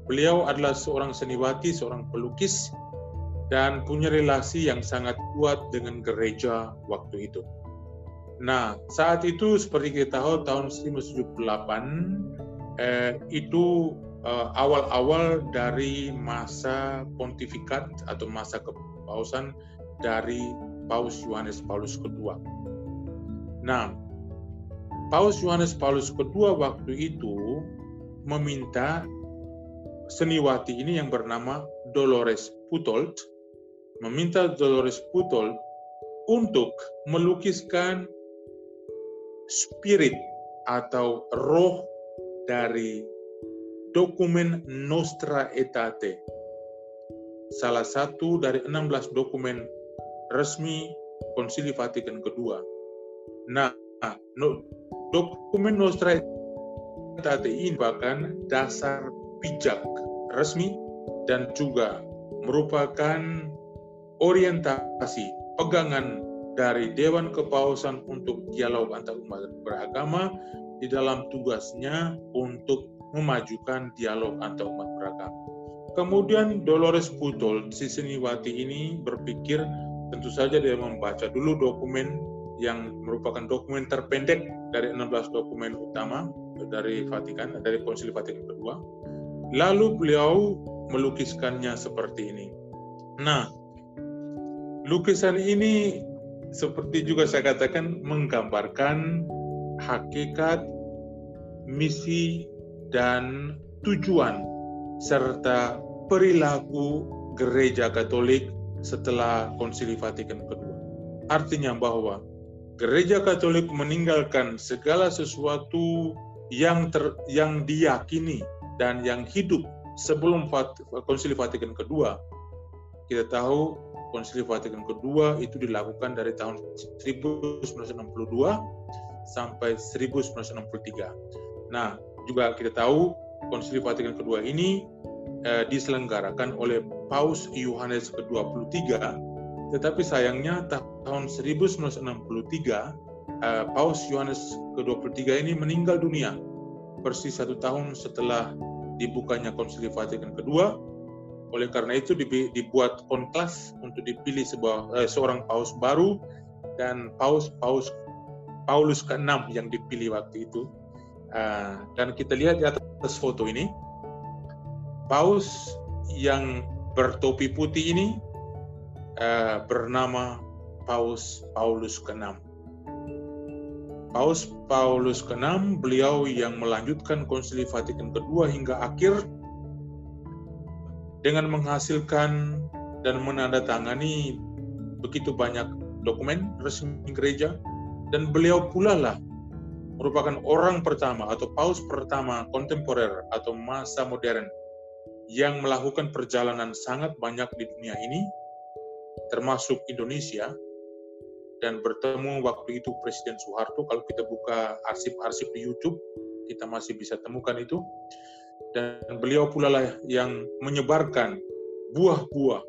Beliau adalah seorang seniwati, seorang pelukis, dan punya relasi yang sangat kuat dengan gereja waktu itu. Nah, saat itu seperti kita tahu tahun 1978 eh, itu eh, awal-awal dari masa pontifikat atau masa kepausan dari Paus Yohanes Paulus II. Nah, Paus Yohanes Paulus II waktu itu meminta seniwati ini yang bernama Dolores Putold, meminta Dolores Putold untuk melukiskan spirit atau roh dari dokumen Nostra Aetate. Salah satu dari 16 dokumen resmi Konsili Vatikan kedua. Nah, Dokumen Nostra Aetate ini bahkan dasar pijak resmi dan juga merupakan orientasi pegangan dari Dewan Kepausan untuk dialog antar umat beragama di dalam tugasnya untuk memajukan dialog antar umat beragama. Kemudian Dolores Putol, si seniwati ini berpikir tentu saja dia membaca dulu dokumen yang merupakan dokumen terpendek dari 16 dokumen utama dari Vatikan, dari Konsili Vatikan kedua. Lalu beliau melukiskannya seperti ini. Nah, lukisan ini seperti juga saya katakan menggambarkan hakikat, misi, dan tujuan serta perilaku gereja Katolik setelah Konsili Vatikan kedua. Artinya bahwa Gereja Katolik meninggalkan segala sesuatu yang ter, yang diyakini dan yang hidup sebelum Konsili Vatikan kedua. Kita tahu Konsili Vatikan kedua itu dilakukan dari tahun 1962 sampai 1963. Nah, juga kita tahu Konsili Vatikan kedua ini eh, diselenggarakan oleh Paus Yohanes ke-23 tetapi sayangnya tahun 1963 eh, Paus Yohanes ke-23 ini meninggal dunia persis satu tahun setelah dibukanya Konsili Vatikan kedua Oleh karena itu dibuat konklas untuk dipilih sebuah eh, seorang paus baru dan paus paus Paulus ke-6 yang dipilih waktu itu. Uh, dan kita lihat di atas foto ini, paus yang bertopi putih ini uh, bernama Paus Paulus ke-6. Paus Paulus ke-6, beliau yang melanjutkan Konsili Vatikan kedua hingga akhir dengan menghasilkan dan menandatangani begitu banyak dokumen resmi gereja dan beliau pula lah merupakan orang pertama atau paus pertama kontemporer atau masa modern yang melakukan perjalanan sangat banyak di dunia ini termasuk Indonesia dan bertemu waktu itu Presiden Soeharto. Kalau kita buka arsip-arsip di YouTube, kita masih bisa temukan itu. Dan beliau pula lah yang menyebarkan buah-buah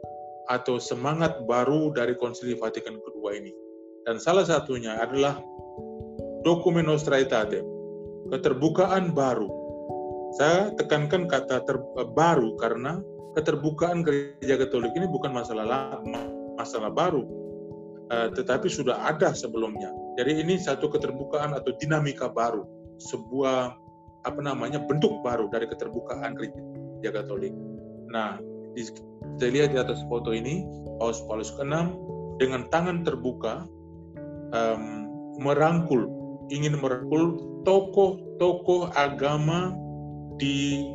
atau semangat baru dari Konsili Vatikan kedua ini. Dan salah satunya adalah dokumen Nostra Aetate, keterbukaan baru. Saya tekankan kata ter, baru karena keterbukaan gereja Katolik ini bukan masalah lama, masalah baru, Eh, tetapi sudah ada sebelumnya. Jadi ini satu keterbukaan atau dinamika baru, sebuah apa namanya bentuk baru dari keterbukaan gereja Katolik. Nah, kita lihat di atas foto ini Paus Paulus ke-6 dengan tangan terbuka um, merangkul, ingin merangkul tokoh-tokoh agama di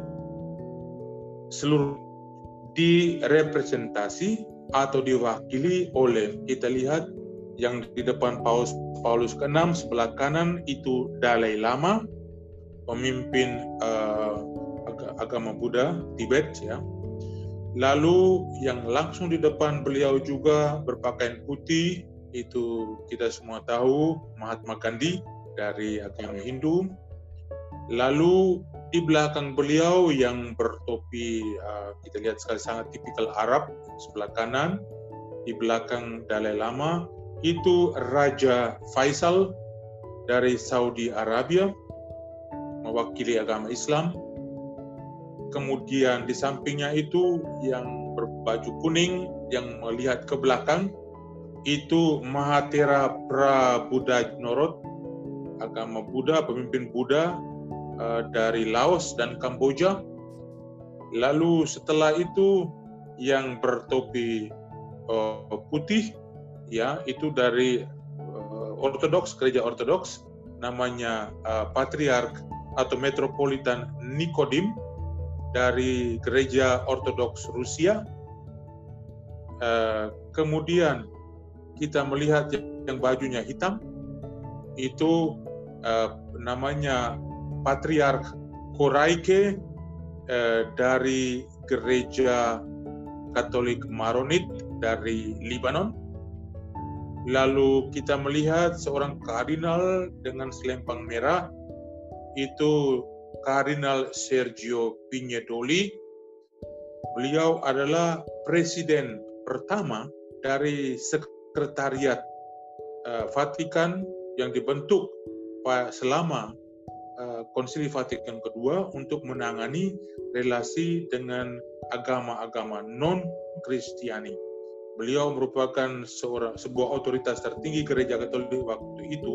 seluruh direpresentasi atau diwakili oleh kita lihat yang di depan Paus Paulus ke-6 sebelah kanan itu Dalai Lama pemimpin uh, agama Buddha Tibet ya. Lalu yang langsung di depan beliau juga berpakaian putih itu kita semua tahu Mahatma Gandhi dari agama Hindu. Lalu di belakang beliau yang bertopi uh, kita lihat sekali sangat tipikal Arab sebelah kanan. Di belakang Dalai Lama itu Raja Faisal dari Saudi Arabia mewakili agama Islam. Kemudian di sampingnya itu yang berbaju kuning yang melihat ke belakang itu Mahatera Prabuddha Norot agama Buddha pemimpin Buddha Eh, dari Laos dan Kamboja. Lalu setelah itu yang bertopi uh, putih ya itu dari uh, Ortodoks gereja Ortodoks namanya uh, Patriark atau Metropolitan Nikodim dari gereja Ortodoks Rusia. Uh, kemudian kita melihat yang bajunya hitam itu uh, namanya Patriark Koraike eh, dari gereja Katolik Maronit dari Libanon. Lalu kita melihat seorang kardinal dengan selempang merah, itu Kardinal Sergio Pignedoli. Beliau adalah presiden pertama dari sekretariat uh, Vatikan yang dibentuk selama Eh, Konsili Vatikan kedua untuk menangani relasi dengan agama-agama non-Kristiani. Beliau merupakan seorang sebuah otoritas tertinggi gereja Katolik waktu itu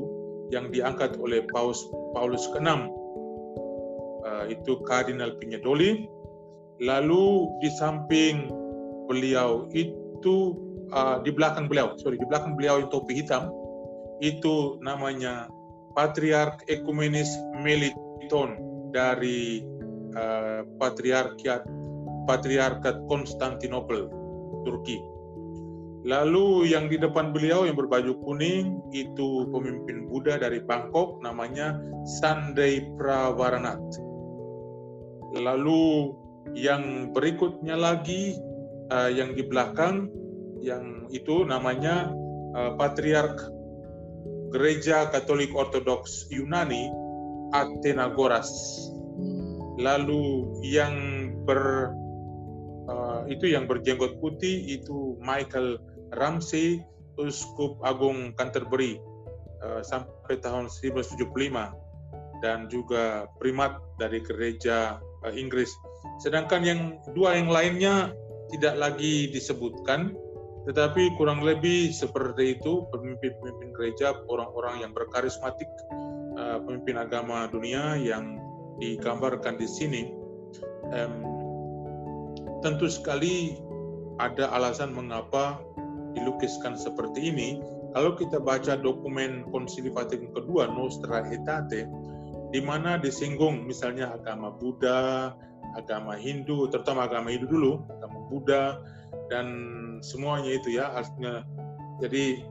yang diangkat oleh Paus Paulus ke-6 uh, eh, itu Kardinal Pignedoli. Lalu di samping beliau itu uh, di belakang beliau, sorry di belakang beliau yang topi hitam itu namanya Patriark Ekumenis Meliton dari uh, Patriarkiat Patriarkat Konstantinopel, Turki. Lalu yang di depan beliau yang berbaju kuning itu pemimpin Buddha dari Bangkok namanya Sandai Pravaranat. Lalu yang berikutnya lagi uh, yang di belakang yang itu namanya uh, Patriark Gereja Katolik Ortodoks Yunani Athenagoras. Lalu yang ber uh, itu yang berjenggot putih itu Michael Ramsey, Uskup Agung Canterbury uh, sampai tahun 1975 dan juga primat dari gereja uh, Inggris. Sedangkan yang dua yang lainnya tidak lagi disebutkan, tetapi kurang lebih seperti itu pemimpin-pemimpin gereja, orang-orang yang berkarismatik, uh, pemimpin agama dunia yang digambarkan di sini. Tentu sekali ada alasan mengapa dilukiskan seperti ini. Kalau kita baca dokumen Konsili Vatikan kedua Nostra Aetate, di mana disinggung misalnya agama Buddha, agama Hindu, terutama agama Hindu dulu, agama Buddha, dan semuanya itu ya, artinya jadi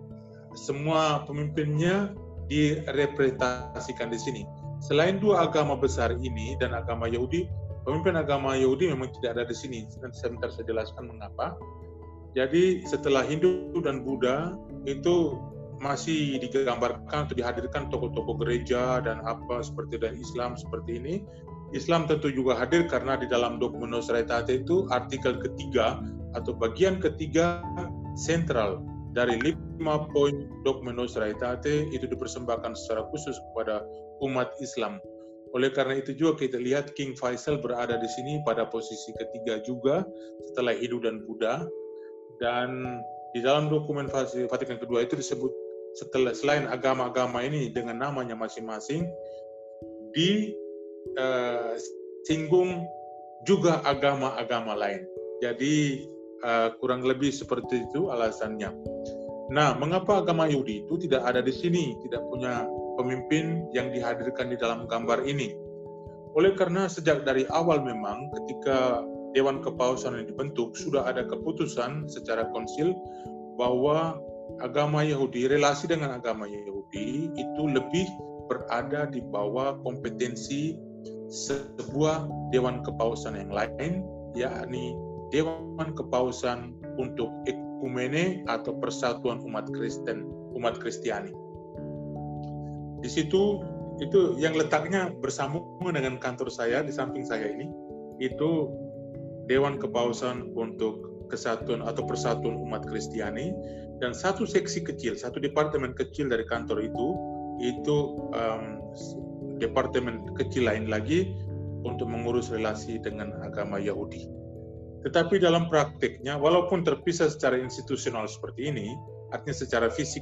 semua pemimpinnya direpresentasikan di sini. Selain dua agama besar ini dan agama Yahudi, pemimpin agama Yahudi memang tidak ada di sini. Nanti sebentar saya jelaskan mengapa. Jadi setelah Hindu dan Buddha itu masih digambarkan atau dihadirkan tokoh-tokoh gereja dan apa seperti dan Islam seperti ini. Islam tentu juga hadir karena di dalam dokumen Nostra itu artikel ketiga atau bagian ketiga sentral dari lima poin dokumen Nostra Aetate itu dipersembahkan secara khusus kepada umat Islam. Oleh karena itu juga kita lihat King Faisal berada di sini pada posisi ketiga juga setelah Hindu dan Buddha dan di dalam dokumen Vatikan kedua itu disebut setelah selain agama-agama ini dengan namanya masing-masing di uh, singgung juga agama-agama lain. Jadi uh, kurang lebih seperti itu alasannya. Nah, mengapa agama Yahudi itu tidak ada di sini, tidak punya pemimpin yang dihadirkan di dalam gambar ini? Oleh karena sejak dari awal memang ketika Dewan Kepausan yang dibentuk sudah ada keputusan secara konsil bahwa agama Yahudi, relasi dengan agama Yahudi itu lebih berada di bawah kompetensi sebuah Dewan Kepausan yang lain, yakni Dewan Kepausan untuk Ekumene atau Persatuan Umat Kristen, umat Kristiani. Di situ itu yang letaknya bersambung dengan kantor saya di samping saya ini itu Dewan Kepausan untuk Kesatuan atau Persatuan Umat Kristiani dan satu seksi kecil, satu departemen kecil dari kantor itu itu um, departemen kecil lain lagi untuk mengurus relasi dengan agama Yahudi. Tetapi dalam praktiknya, walaupun terpisah secara institusional seperti ini, artinya secara fisik,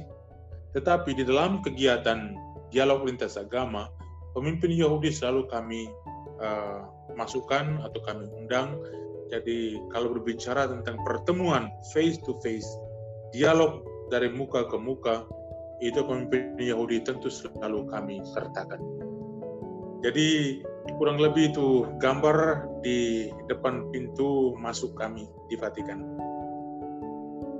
tetapi di dalam kegiatan dialog lintas agama, pemimpin Yahudi selalu kami uh, masukkan atau kami undang jadi kalau berbicara tentang pertemuan face to face, dialog dari muka ke muka, itu pemimpin Yahudi tentu selalu kami sertakan. Jadi kurang lebih itu gambar di depan pintu masuk kami di Vatikan.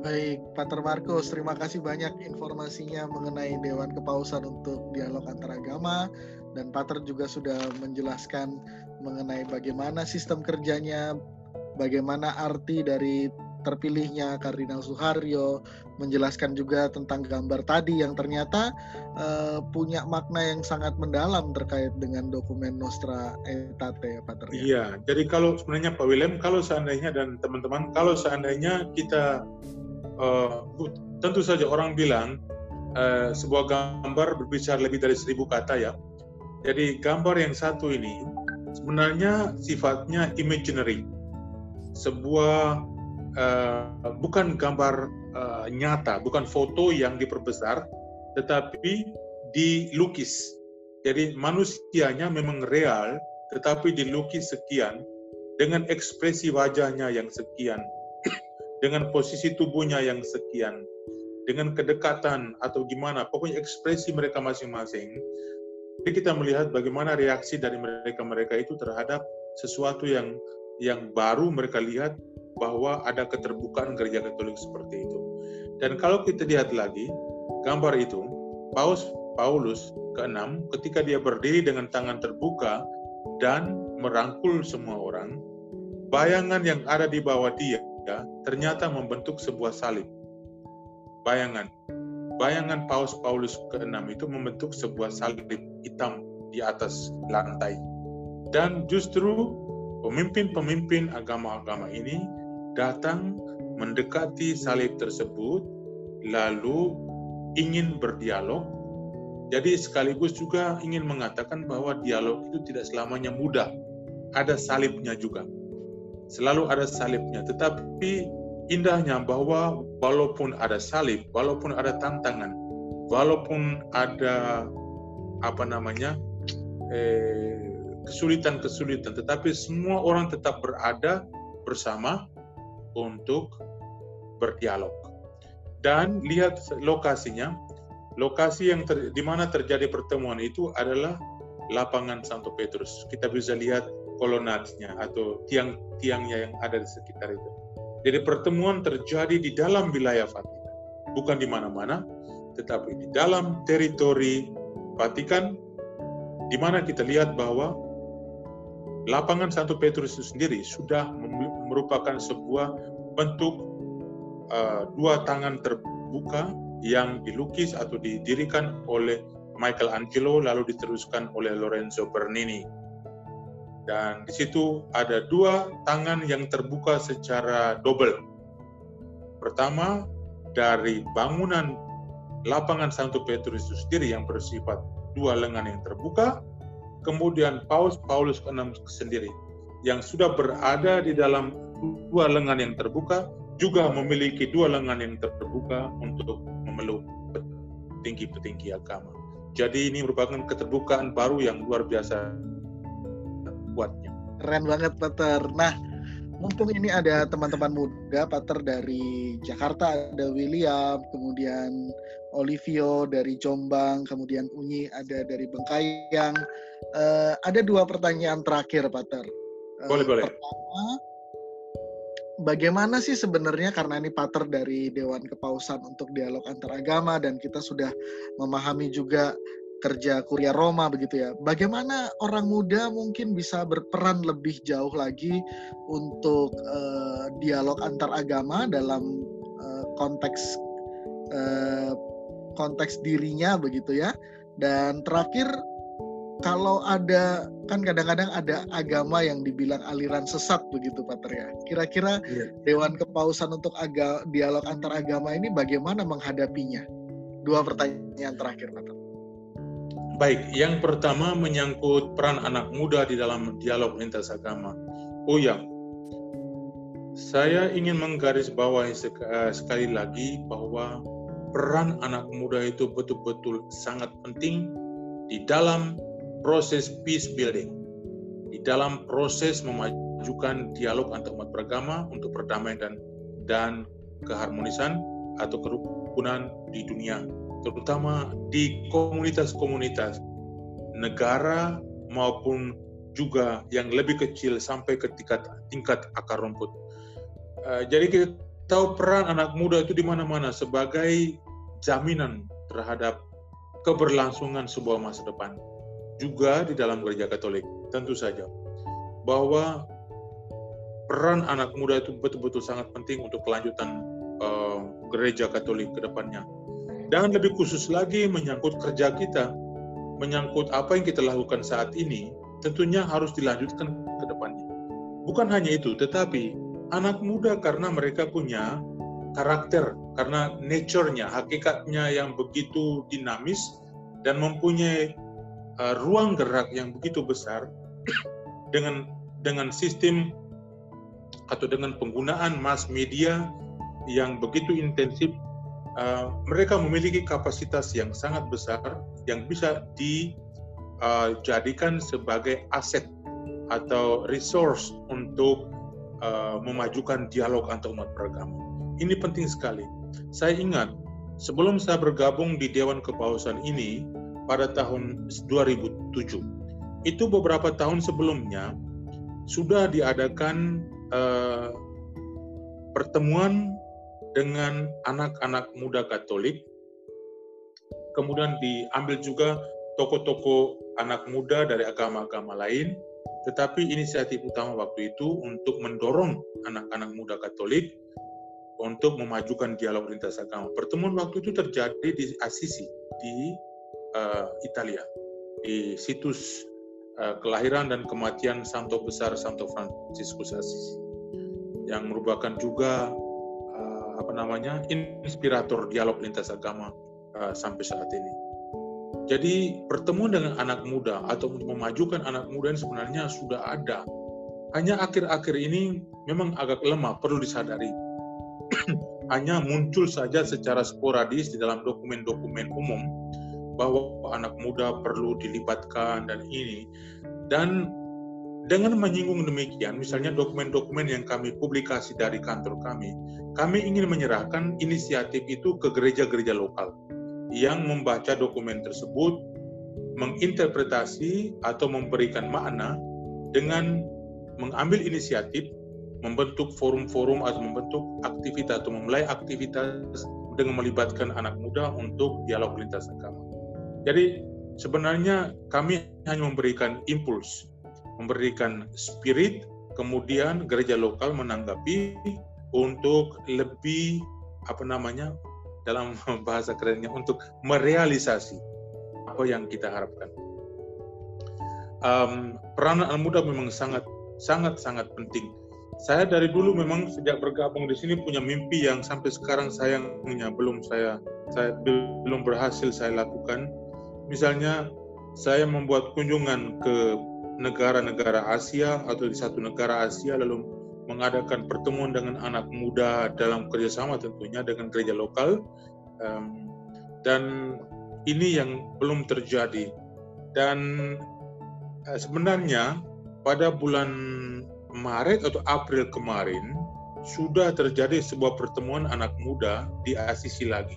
Baik, Pater Markus, terima kasih banyak informasinya mengenai Dewan Kepausan untuk dialog antaragama dan Pater juga sudah menjelaskan mengenai bagaimana sistem kerjanya bagaimana arti dari terpilihnya Kardinal Suharyo, menjelaskan juga tentang gambar tadi yang ternyata uh, punya makna yang sangat mendalam terkait dengan dokumen Nostra Aetate ya Pak Iya, jadi kalau sebenarnya Pak William, kalau seandainya dan teman-teman, kalau seandainya kita uh, tentu saja orang bilang uh, sebuah gambar berbicara lebih dari seribu kata ya. Jadi gambar yang satu ini sebenarnya sifatnya imaginary sebuah uh, bukan gambar uh, nyata, bukan foto yang diperbesar, tetapi dilukis. Jadi manusianya memang real, tetapi dilukis sekian dengan ekspresi wajahnya yang sekian, dengan posisi tubuhnya yang sekian, dengan kedekatan atau gimana, pokoknya ekspresi mereka masing-masing. Jadi kita melihat bagaimana reaksi dari mereka-mereka itu terhadap sesuatu yang yang baru mereka lihat bahwa ada keterbukaan gereja Katolik seperti itu. Dan kalau kita lihat lagi gambar itu, Paus Paulus ke-6 ketika dia berdiri dengan tangan terbuka dan merangkul semua orang, bayangan yang ada di bawah dia ternyata membentuk sebuah salib. Bayangan. Bayangan Paus Paulus ke-6 itu membentuk sebuah salib hitam di atas lantai. Dan justru Pemimpin-pemimpin agama-agama ini datang mendekati salib tersebut, lalu ingin berdialog. Jadi sekaligus juga ingin mengatakan bahwa dialog itu tidak selamanya mudah. Ada salibnya juga. selalu ada salibnya. Tetapi indahnya bahwa walaupun ada salib, walaupun ada tantangan, walaupun ada apa namanya eh, kesulitan-kesulitan, tetapi semua orang tetap berada bersama untuk berdialog. Dan lihat lokasinya, lokasi yang ter, di mana terjadi pertemuan itu adalah lapangan Santo Petrus. Kita bisa lihat kolonatnya atau tiang-tiangnya yang ada di sekitar itu. Jadi pertemuan terjadi di dalam wilayah Vatikan, bukan di mana-mana, tetapi di dalam teritori Vatikan, di mana kita lihat bahwa lapangan Santo Petrus itu sendiri sudah merupakan sebuah bentuk uh, dua tangan terbuka yang dilukis atau didirikan oleh Michelangelo lalu diteruskan oleh Lorenzo Bernini. Dan di situ ada dua tangan yang terbuka secara double. Pertama, dari bangunan lapangan Santo Petrus itu sendiri yang bersifat dua lengan yang terbuka, kemudian Paus Paulus ke-6 sendiri yang sudah berada di dalam dua lengan yang terbuka juga memiliki dua lengan yang terbuka untuk memeluk petinggi-petinggi agama. Jadi ini merupakan keterbukaan baru yang luar biasa buatnya. Keren banget, Peter. Nah, mumpung ini ada teman-teman muda, Peter dari Jakarta, ada William, kemudian Olivio dari Jombang, kemudian Unyi ada dari Bengkayang. Uh, ada dua pertanyaan terakhir, Peter. Uh, boleh, boleh. Pertama, bagaimana sih sebenarnya karena ini pater dari Dewan Kepausan untuk dialog antaragama dan kita sudah memahami juga kerja Kuria Roma begitu ya. Bagaimana orang muda mungkin bisa berperan lebih jauh lagi untuk uh, dialog antaragama dalam uh, konteks uh, konteks dirinya begitu ya. Dan terakhir kalau ada kan kadang-kadang ada agama yang dibilang aliran sesat begitu Pater ya. Kira-kira yeah. Dewan Kepausan untuk aga, dialog antar agama ini bagaimana menghadapinya? Dua pertanyaan terakhir Pater. Baik, yang pertama menyangkut peran anak muda di dalam dialog lintas agama. Oh ya, saya ingin menggarisbawahi eh, sekali lagi bahwa peran anak muda itu betul-betul sangat penting di dalam proses peace building, di dalam proses memajukan dialog antar umat beragama untuk perdamaian dan dan keharmonisan atau kerukunan di dunia, terutama di komunitas-komunitas negara maupun juga yang lebih kecil sampai ke tingkat, tingkat akar rumput. Uh, jadi kita tahu peran anak muda itu di mana-mana sebagai jaminan terhadap keberlangsungan sebuah masa depan juga di dalam gereja Katolik, tentu saja bahwa peran anak muda itu betul-betul sangat penting untuk kelanjutan uh, gereja Katolik ke depannya. Dan lebih khusus lagi menyangkut kerja kita, menyangkut apa yang kita lakukan saat ini, tentunya harus dilanjutkan ke depannya. Bukan hanya itu, tetapi anak muda karena mereka punya karakter, karena nature-nya, hakikatnya yang begitu dinamis dan mempunyai uh, ruang gerak yang begitu besar dengan dengan sistem atau dengan penggunaan mass media yang begitu intensif, uh, mereka memiliki kapasitas yang sangat besar yang bisa dijadikan sebagai aset atau resource untuk uh, memajukan dialog antar umat beragama. Ini penting sekali. Saya ingat sebelum saya bergabung di Dewan Kepausan ini, pada tahun 2007. Itu beberapa tahun sebelumnya sudah diadakan uh, pertemuan dengan anak-anak muda Katolik. Kemudian diambil juga toko-toko anak muda dari agama-agama lain. Tetapi inisiatif utama waktu itu untuk mendorong anak-anak muda Katolik untuk memajukan dialog lintas agama. Pertemuan waktu itu terjadi di Assisi, di uh, Italia di situs uh, kelahiran dan kematian Santo Besar Santo Franciscus Assisi yang merupakan juga uh, apa namanya inspirator dialog lintas agama uh, sampai saat ini. Jadi pertemuan dengan anak muda atau memajukan anak muda ini sebenarnya sudah ada hanya akhir-akhir ini memang agak lemah, perlu disadari. hanya muncul saja secara sporadis di dalam dokumen-dokumen umum bahwa anak muda perlu dilibatkan dan ini. Dan dengan menyinggung demikian, misalnya dokumen-dokumen yang kami publikasi dari kantor kami, kami ingin menyerahkan inisiatif itu ke gereja-gereja lokal yang membaca dokumen tersebut, menginterpretasi atau memberikan makna dengan mengambil inisiatif membentuk forum-forum atau membentuk aktivitas atau memulai aktivitas dengan melibatkan anak muda untuk dialog lintas agama. Jadi sebenarnya kami hanya memberikan impuls, memberikan spirit, kemudian gereja lokal menanggapi untuk lebih apa namanya dalam bahasa kerennya untuk merealisasi apa yang kita harapkan. Um, peran anak muda memang sangat sangat sangat penting. Saya dari dulu memang sejak bergabung di sini punya mimpi yang sampai sekarang sayangnya belum saya saya belum berhasil saya lakukan. Misalnya saya membuat kunjungan ke negara-negara Asia atau di satu negara Asia lalu mengadakan pertemuan dengan anak muda dalam kerjasama tentunya dengan gereja lokal um, dan ini yang belum terjadi dan uh, sebenarnya pada bulan Maret atau April kemarin sudah terjadi sebuah pertemuan anak muda di Asisi lagi.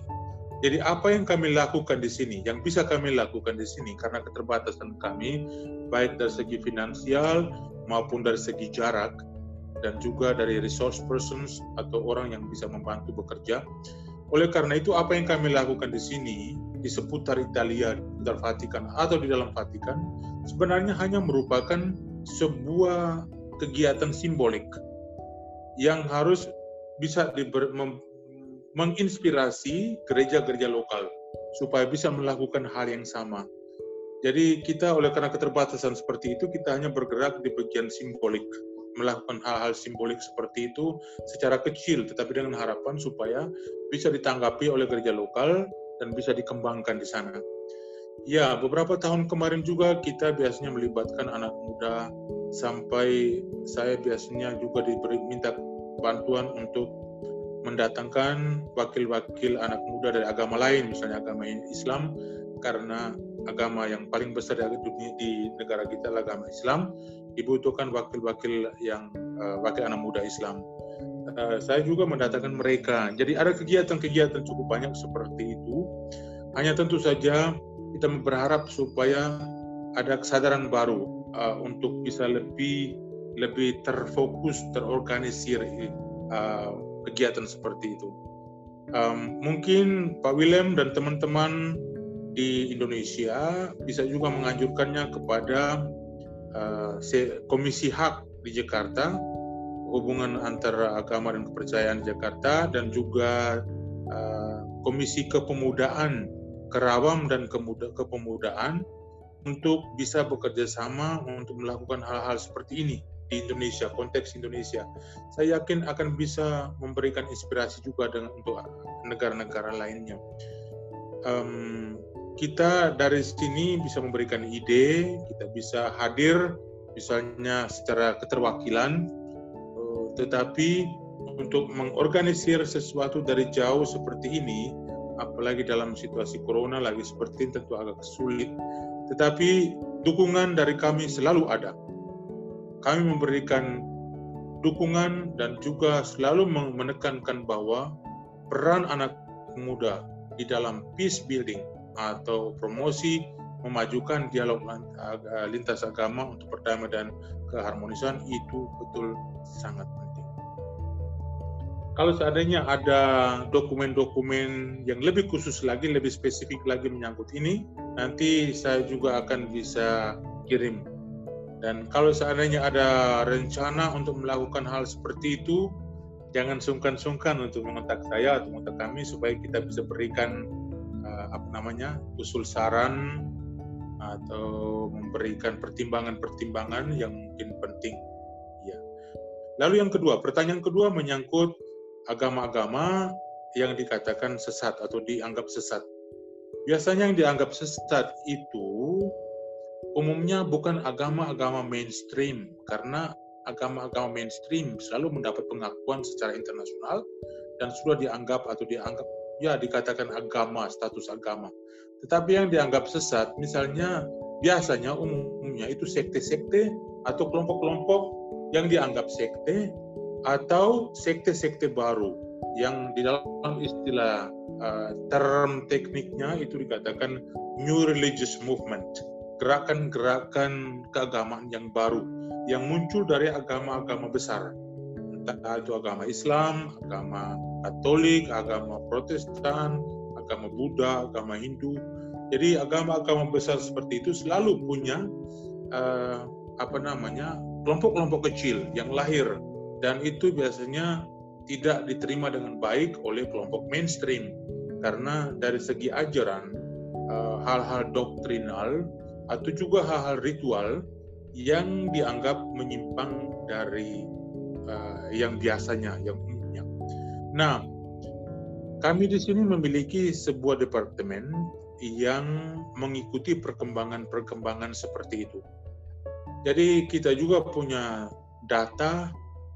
Jadi apa yang kami lakukan di sini, yang bisa kami lakukan di sini karena keterbatasan kami, baik dari segi finansial maupun dari segi jarak, dan juga dari resource persons atau orang yang bisa membantu bekerja. Oleh karena itu, apa yang kami lakukan di sini, di seputar Italia, di Vatikan, atau di dalam Vatikan, sebenarnya hanya merupakan sebuah kegiatan simbolik yang harus bisa diber, menginspirasi gereja-gereja lokal supaya bisa melakukan hal yang sama. Jadi kita oleh karena keterbatasan seperti itu kita hanya bergerak di bagian simbolik, melakukan hal-hal simbolik seperti itu secara kecil tetapi dengan harapan supaya bisa ditanggapi oleh gereja lokal dan bisa dikembangkan di sana. Ya, beberapa tahun kemarin juga kita biasanya melibatkan anak muda sampai saya biasanya juga diberi minta bantuan untuk mendatangkan wakil-wakil anak muda dari agama lain, misalnya agama Islam, karena agama yang paling besar di, dunia, di negara kita adalah agama Islam, dibutuhkan wakil-wakil yang uh, wakil anak muda Islam. Uh, saya juga mendatangkan mereka. Jadi ada kegiatan-kegiatan cukup banyak seperti itu. Hanya tentu saja kita berharap supaya ada kesadaran baru uh, untuk bisa lebih lebih terfokus, terorganisir uh, kegiatan seperti itu. Um, mungkin Pak Willem dan teman-teman di Indonesia bisa juga menganjurkannya kepada uh, Komisi Hak di Jakarta, hubungan antara agama dan kepercayaan Jakarta, dan juga uh, Komisi Kepemudaan kerawam dan kemuda, kepemudaan untuk bisa bekerja sama untuk melakukan hal-hal seperti ini di Indonesia, konteks Indonesia. Saya yakin akan bisa memberikan inspirasi juga dengan untuk negara-negara lainnya. Um, kita dari sini bisa memberikan ide, kita bisa hadir, misalnya secara keterwakilan, uh, tetapi untuk mengorganisir sesuatu dari jauh seperti ini, apalagi dalam situasi corona lagi seperti ini tentu agak sulit. Tetapi dukungan dari kami selalu ada. Kami memberikan dukungan dan juga selalu menekankan bahwa peran anak muda di dalam peace building atau promosi memajukan dialog lintas agama untuk perdamaian dan keharmonisan itu betul sangat penting kalau seandainya ada dokumen-dokumen yang lebih khusus lagi, lebih spesifik lagi menyangkut ini, nanti saya juga akan bisa kirim. Dan kalau seandainya ada rencana untuk melakukan hal seperti itu, jangan sungkan-sungkan untuk mengontak saya atau mengontak kami supaya kita bisa berikan uh, apa namanya usul saran atau memberikan pertimbangan-pertimbangan yang mungkin penting. Ya. Lalu yang kedua, pertanyaan kedua menyangkut agama-agama yang dikatakan sesat atau dianggap sesat. Biasanya yang dianggap sesat itu umumnya bukan agama-agama mainstream karena agama-agama mainstream selalu mendapat pengakuan secara internasional dan sudah dianggap atau dianggap ya dikatakan agama, status agama. Tetapi yang dianggap sesat, misalnya biasanya umumnya itu sekte-sekte atau kelompok-kelompok yang dianggap sekte atau sekte-sekte baru yang di dalam istilah uh, term tekniknya itu dikatakan new religious movement, gerakan-gerakan keagamaan yang baru yang muncul dari agama-agama besar. Entah itu agama Islam, agama Katolik, agama Protestan, agama Buddha, agama Hindu. Jadi agama-agama besar seperti itu selalu punya uh, apa namanya kelompok-kelompok kecil yang lahir. Dan itu biasanya tidak diterima dengan baik oleh kelompok mainstream. Karena dari segi ajaran eh, hal-hal doktrinal atau juga hal-hal ritual yang dianggap menyimpang dari uh, yang biasanya, yang umumnya. Nah, kami di sini memiliki sebuah departemen yang mengikuti perkembangan-perkembangan seperti itu. Jadi kita juga punya data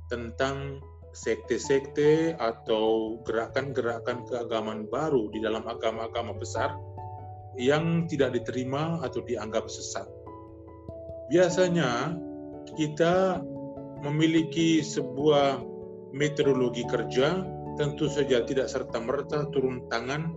tentang sekte-sekte atau gerakan-gerakan keagamaan baru di dalam agama-agama besar yang tidak diterima atau dianggap sesat. Biasanya kita memiliki sebuah metodologi kerja, tentu saja tidak serta-merta turun tangan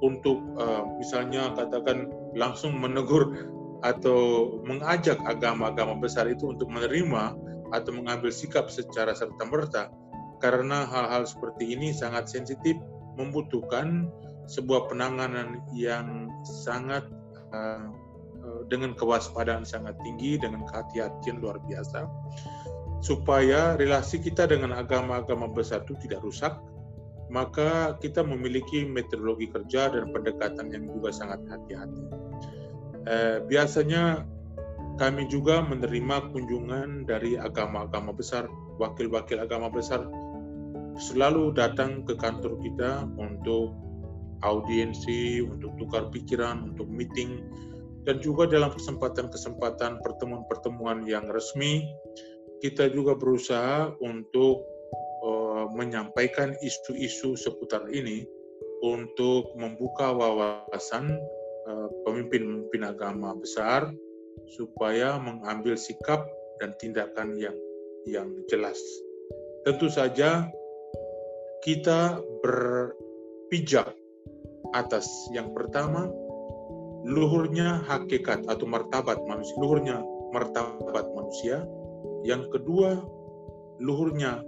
untuk uh, misalnya katakan langsung menegur atau mengajak agama-agama besar itu untuk menerima atau mengambil sikap secara serta-merta karena hal-hal seperti ini sangat sensitif membutuhkan sebuah penanganan yang sangat uh, dengan kewaspadaan sangat tinggi dengan kehati-hatian luar biasa supaya relasi kita dengan agama-agama besar itu tidak rusak, maka kita memiliki metodologi kerja dan pendekatan yang juga sangat hati-hati. Eh, biasanya kami juga menerima kunjungan dari agama-agama besar, wakil-wakil agama besar selalu datang ke kantor kita untuk audiensi, untuk tukar pikiran, untuk meeting, dan juga dalam kesempatan-kesempatan pertemuan-pertemuan yang resmi kita juga berusaha untuk uh, menyampaikan isu-isu seputar ini untuk membuka wawasan uh, pemimpin-pemimpin agama besar supaya mengambil sikap dan tindakan yang yang jelas. Tentu saja kita berpijak atas yang pertama luhurnya hakikat atau martabat manusia, luhurnya martabat manusia, yang kedua, luhurnya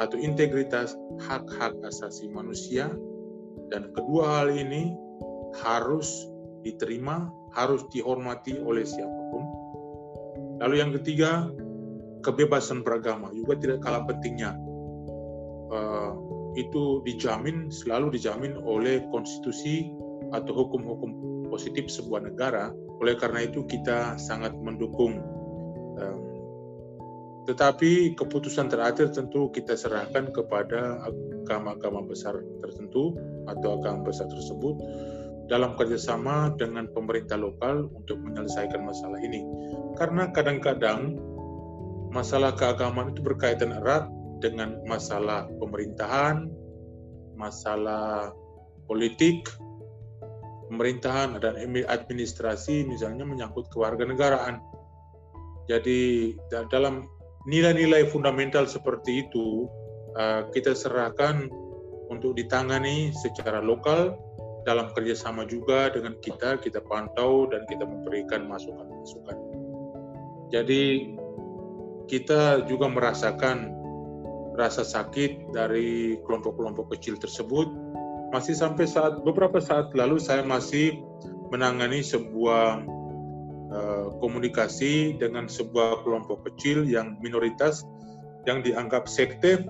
atau integritas hak-hak asasi manusia. Dan kedua hal ini harus diterima, harus dihormati oleh siapa pun. Lalu yang ketiga, kebebasan beragama juga tidak kalah pentingnya. Uh, itu dijamin, selalu dijamin oleh konstitusi atau hukum-hukum positif sebuah negara. Oleh karena itu kita sangat mendukung tetapi keputusan terakhir tentu kita serahkan kepada agama-agama besar tertentu atau agama besar tersebut dalam kerjasama dengan pemerintah lokal untuk menyelesaikan masalah ini. Karena kadang-kadang masalah keagamaan itu berkaitan erat dengan masalah pemerintahan, masalah politik, pemerintahan dan administrasi misalnya menyangkut kewarganegaraan. Jadi dalam nilai-nilai fundamental seperti itu uh, kita serahkan untuk ditangani secara lokal dalam kerjasama juga dengan kita, kita pantau dan kita memberikan masukan-masukan. Jadi kita juga merasakan rasa sakit dari kelompok-kelompok kecil tersebut. Masih sampai saat beberapa saat lalu saya masih menangani sebuah Eh, komunikasi dengan sebuah kelompok kecil yang minoritas yang dianggap sekte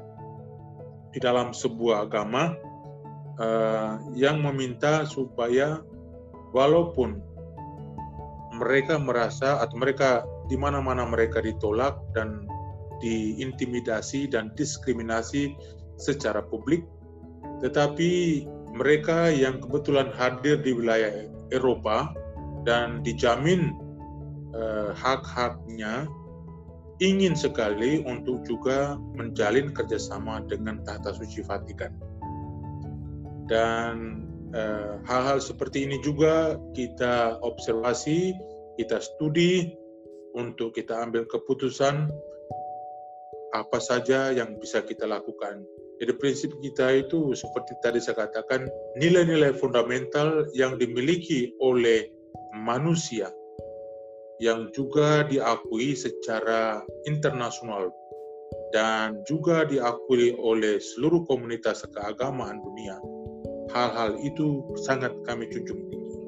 di dalam sebuah agama uh, yang meminta supaya walaupun mereka merasa atau mereka di mana-mana mereka ditolak dan diintimidasi dan diskriminasi secara publik, tetapi mereka yang kebetulan hadir di wilayah Eropa dan dijamin uh, hak-haknya ingin sekali untuk juga menjalin kerjasama dengan Tahta Suci Vatikan. Dan eh, hal-hal eh, seperti ini juga kita observasi, kita studi untuk kita ambil keputusan apa saja yang bisa kita lakukan. Jadi prinsip kita itu seperti tadi saya katakan nilai-nilai fundamental yang dimiliki oleh manusia yang juga diakui secara internasional dan juga diakui oleh seluruh komunitas keagamaan dunia. Hal-hal itu sangat kami junjung tinggi.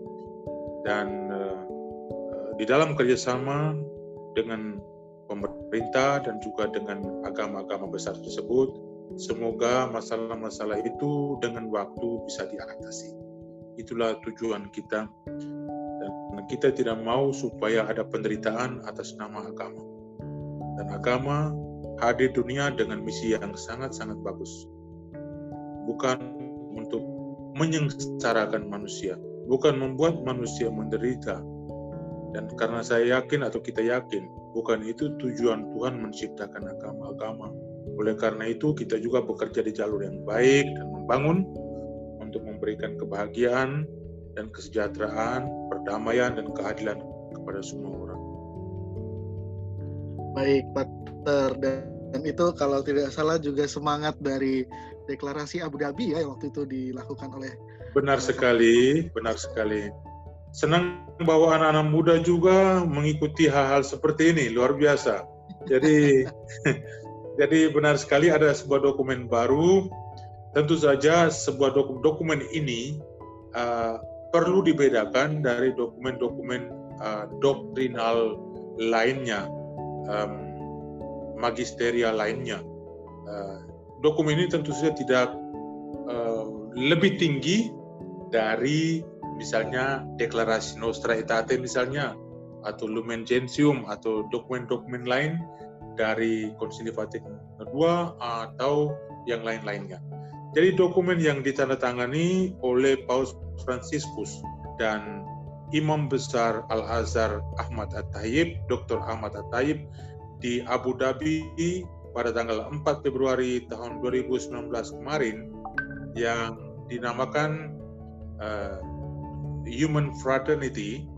Dan uh, di dalam kerjasama dengan pemerintah dan juga dengan agama-agama besar tersebut. Semoga masalah-masalah itu dengan waktu bisa diatasi. Itulah tujuan kita. Dan kita tidak mau supaya ada penderitaan atas nama agama. Dan agama hadir dunia dengan misi yang sangat-sangat bagus. Bukan untuk menyengsarakan manusia, bukan membuat manusia menderita. Dan karena saya yakin atau kita yakin Bukan itu tujuan Tuhan menciptakan agama-agama. Oleh karena itu kita juga bekerja di jalur yang baik dan membangun untuk memberikan kebahagiaan dan kesejahteraan, perdamaian dan keadilan kepada semua orang. Baik, Pater. Dan itu kalau tidak salah juga semangat dari deklarasi Abu Dhabi ya yang waktu itu dilakukan oleh Benar sekali, benar sekali senang bahwa anak-anak muda juga mengikuti hal-hal seperti ini luar biasa. Jadi jadi benar sekali ada sebuah dokumen baru. Tentu saja sebuah dokum dokumen ini uh, perlu dibedakan dari dokumen-dokumen uh, doktrinal lainnya, um, magisteria lainnya. Uh, dokumen ini tentu saja tidak uh, lebih tinggi dari misalnya deklarasi Nostra Aetate misalnya atau Lumen Gentium atau dokumen-dokumen lain dari Konsili Vatikan II atau yang lain-lainnya. Jadi dokumen yang ditandatangani oleh Paus Franciscus dan Imam Besar Al-Azhar Ahmad At-Tayyib, Dr. Ahmad At-Tayyib di Abu Dhabi pada tanggal 4 Februari tahun 2019 kemarin yang dinamakan uh, human fraternity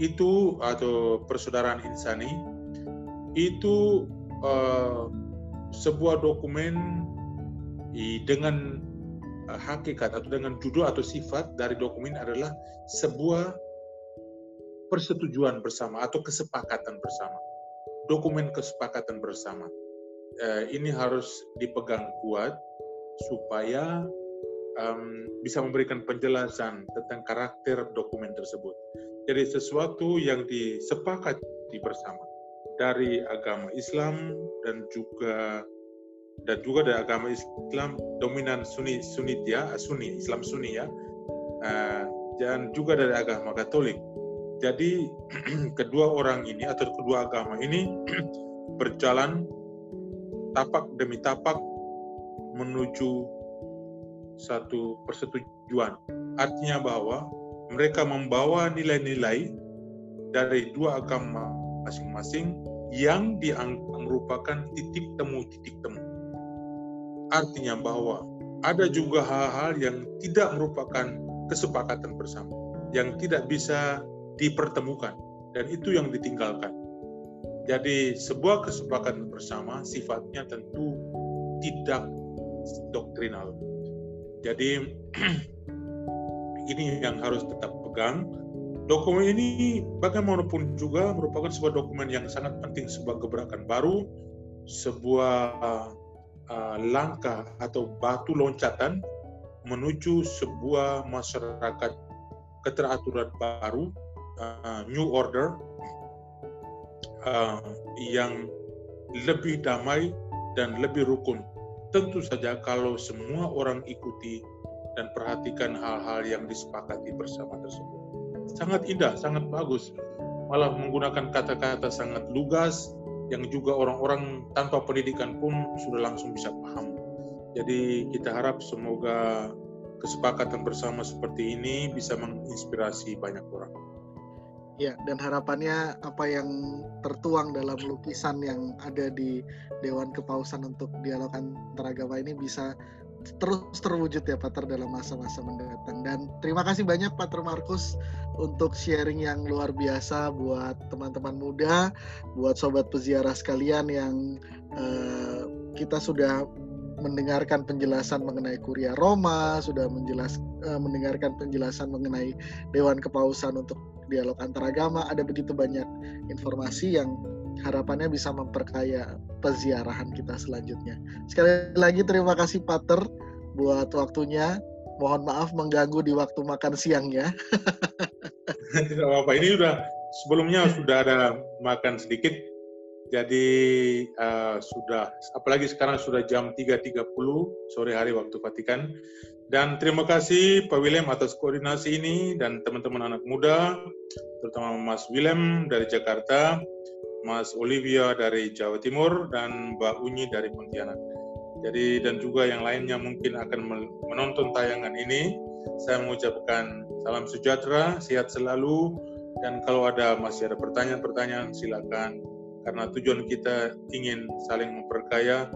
itu atau persaudaraan insani itu uh, sebuah dokumen dengan uh, hakikat atau dengan judul atau sifat dari dokumen adalah sebuah persetujuan bersama atau kesepakatan bersama. Dokumen kesepakatan bersama. Uh, ini harus dipegang kuat supaya um, bisa memberikan penjelasan tentang karakter dokumen tersebut. Jadi sesuatu yang disepakati bersama dari agama Islam dan juga dan juga dari agama Islam dominan Sunni Sunni ya Sunni Islam Sunni ya uh, dan juga dari agama Katolik. Jadi kedua orang ini atau kedua agama ini berjalan tapak demi tapak menuju satu persetujuan. Artinya bahwa mereka membawa nilai-nilai dari dua agama masing-masing yang dianggap merupakan titik temu-titik temu. Artinya bahwa ada juga hal-hal yang tidak merupakan kesepakatan bersama, yang tidak bisa dipertemukan, dan itu yang ditinggalkan. Jadi sebuah kesepakatan bersama sifatnya tentu tidak doktrinal, jadi ini yang harus tetap pegang. Dokumen ini bagaimanapun juga merupakan sebuah dokumen yang sangat penting sebuah gebrakan baru, sebuah uh, langkah atau batu loncatan menuju sebuah masyarakat keteraturan baru, uh, new order uh, yang lebih damai dan lebih rukun Tentu saja kalau semua orang ikuti dan perhatikan hal-hal yang disepakati bersama tersebut. Sangat indah, sangat bagus. Malah menggunakan kata-kata sangat lugas yang juga orang-orang tanpa pendidikan pun sudah langsung bisa paham. Jadi kita harap semoga kesepakatan bersama seperti ini bisa menginspirasi banyak orang. Ya, dan harapannya apa yang tertuang dalam lukisan yang ada di Dewan Kepausan untuk dialog antaragama ini bisa terus terwujud ya Pater dalam masa-masa mendatang. Dan terima kasih banyak Pater Markus untuk sharing yang luar biasa buat teman-teman muda, buat sobat peziarah sekalian yang uh, kita sudah mendengarkan penjelasan mengenai Kuria Roma, sudah menjelas, uh, mendengarkan penjelasan mengenai Dewan Kepausan untuk dialog antaragama, ada begitu banyak informasi yang harapannya bisa memperkaya peziarahan kita selanjutnya. Sekali lagi terima kasih Pater buat waktunya. Mohon maaf mengganggu di waktu makan siang ya. Tidak apa-apa. Ini sudah sebelumnya sudah ada makan sedikit. Jadi uh, sudah apalagi sekarang sudah jam 3.30 sore hari waktu Vatikan. Dan terima kasih Pak William atas koordinasi ini dan teman-teman anak muda, terutama Mas William dari Jakarta, Mas Olivia dari Jawa Timur, dan Mbak Unyi dari Pontianak. Jadi dan juga yang lainnya mungkin akan menonton tayangan ini, saya mengucapkan salam sejahtera, sehat selalu, dan kalau ada masih ada pertanyaan-pertanyaan silakan karena tujuan kita ingin saling memperkaya.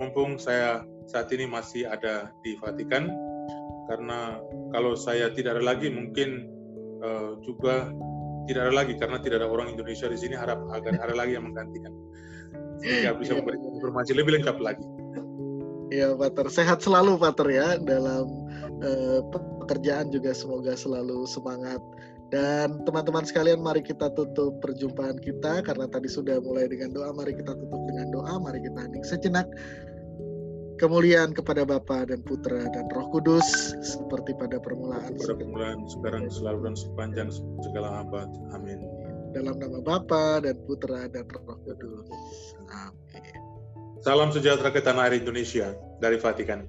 Mumpung saya saat ini masih ada di Vatikan, karena kalau saya tidak ada lagi mungkin uh, juga tidak ada lagi karena tidak ada orang Indonesia di sini harap agar ada lagi yang menggantikan sehingga bisa iya. memberi informasi lebih lengkap lagi. Ya, Pater. Sehat selalu, Pater ya dalam uh, pekerjaan juga semoga selalu semangat. Dan teman-teman sekalian, mari kita tutup perjumpaan kita karena tadi sudah mulai dengan doa. Mari kita tutup dengan doa. Mari kita hening sejenak kemuliaan kepada Bapa dan Putra dan Roh Kudus seperti pada permulaan. Pada permulaan, sekarang, selalu dan sepanjang segala abad. Amin. Dalam nama Bapa dan Putra dan Roh Kudus. Amin. Salam sejahtera ke tanah air Indonesia dari Vatikan.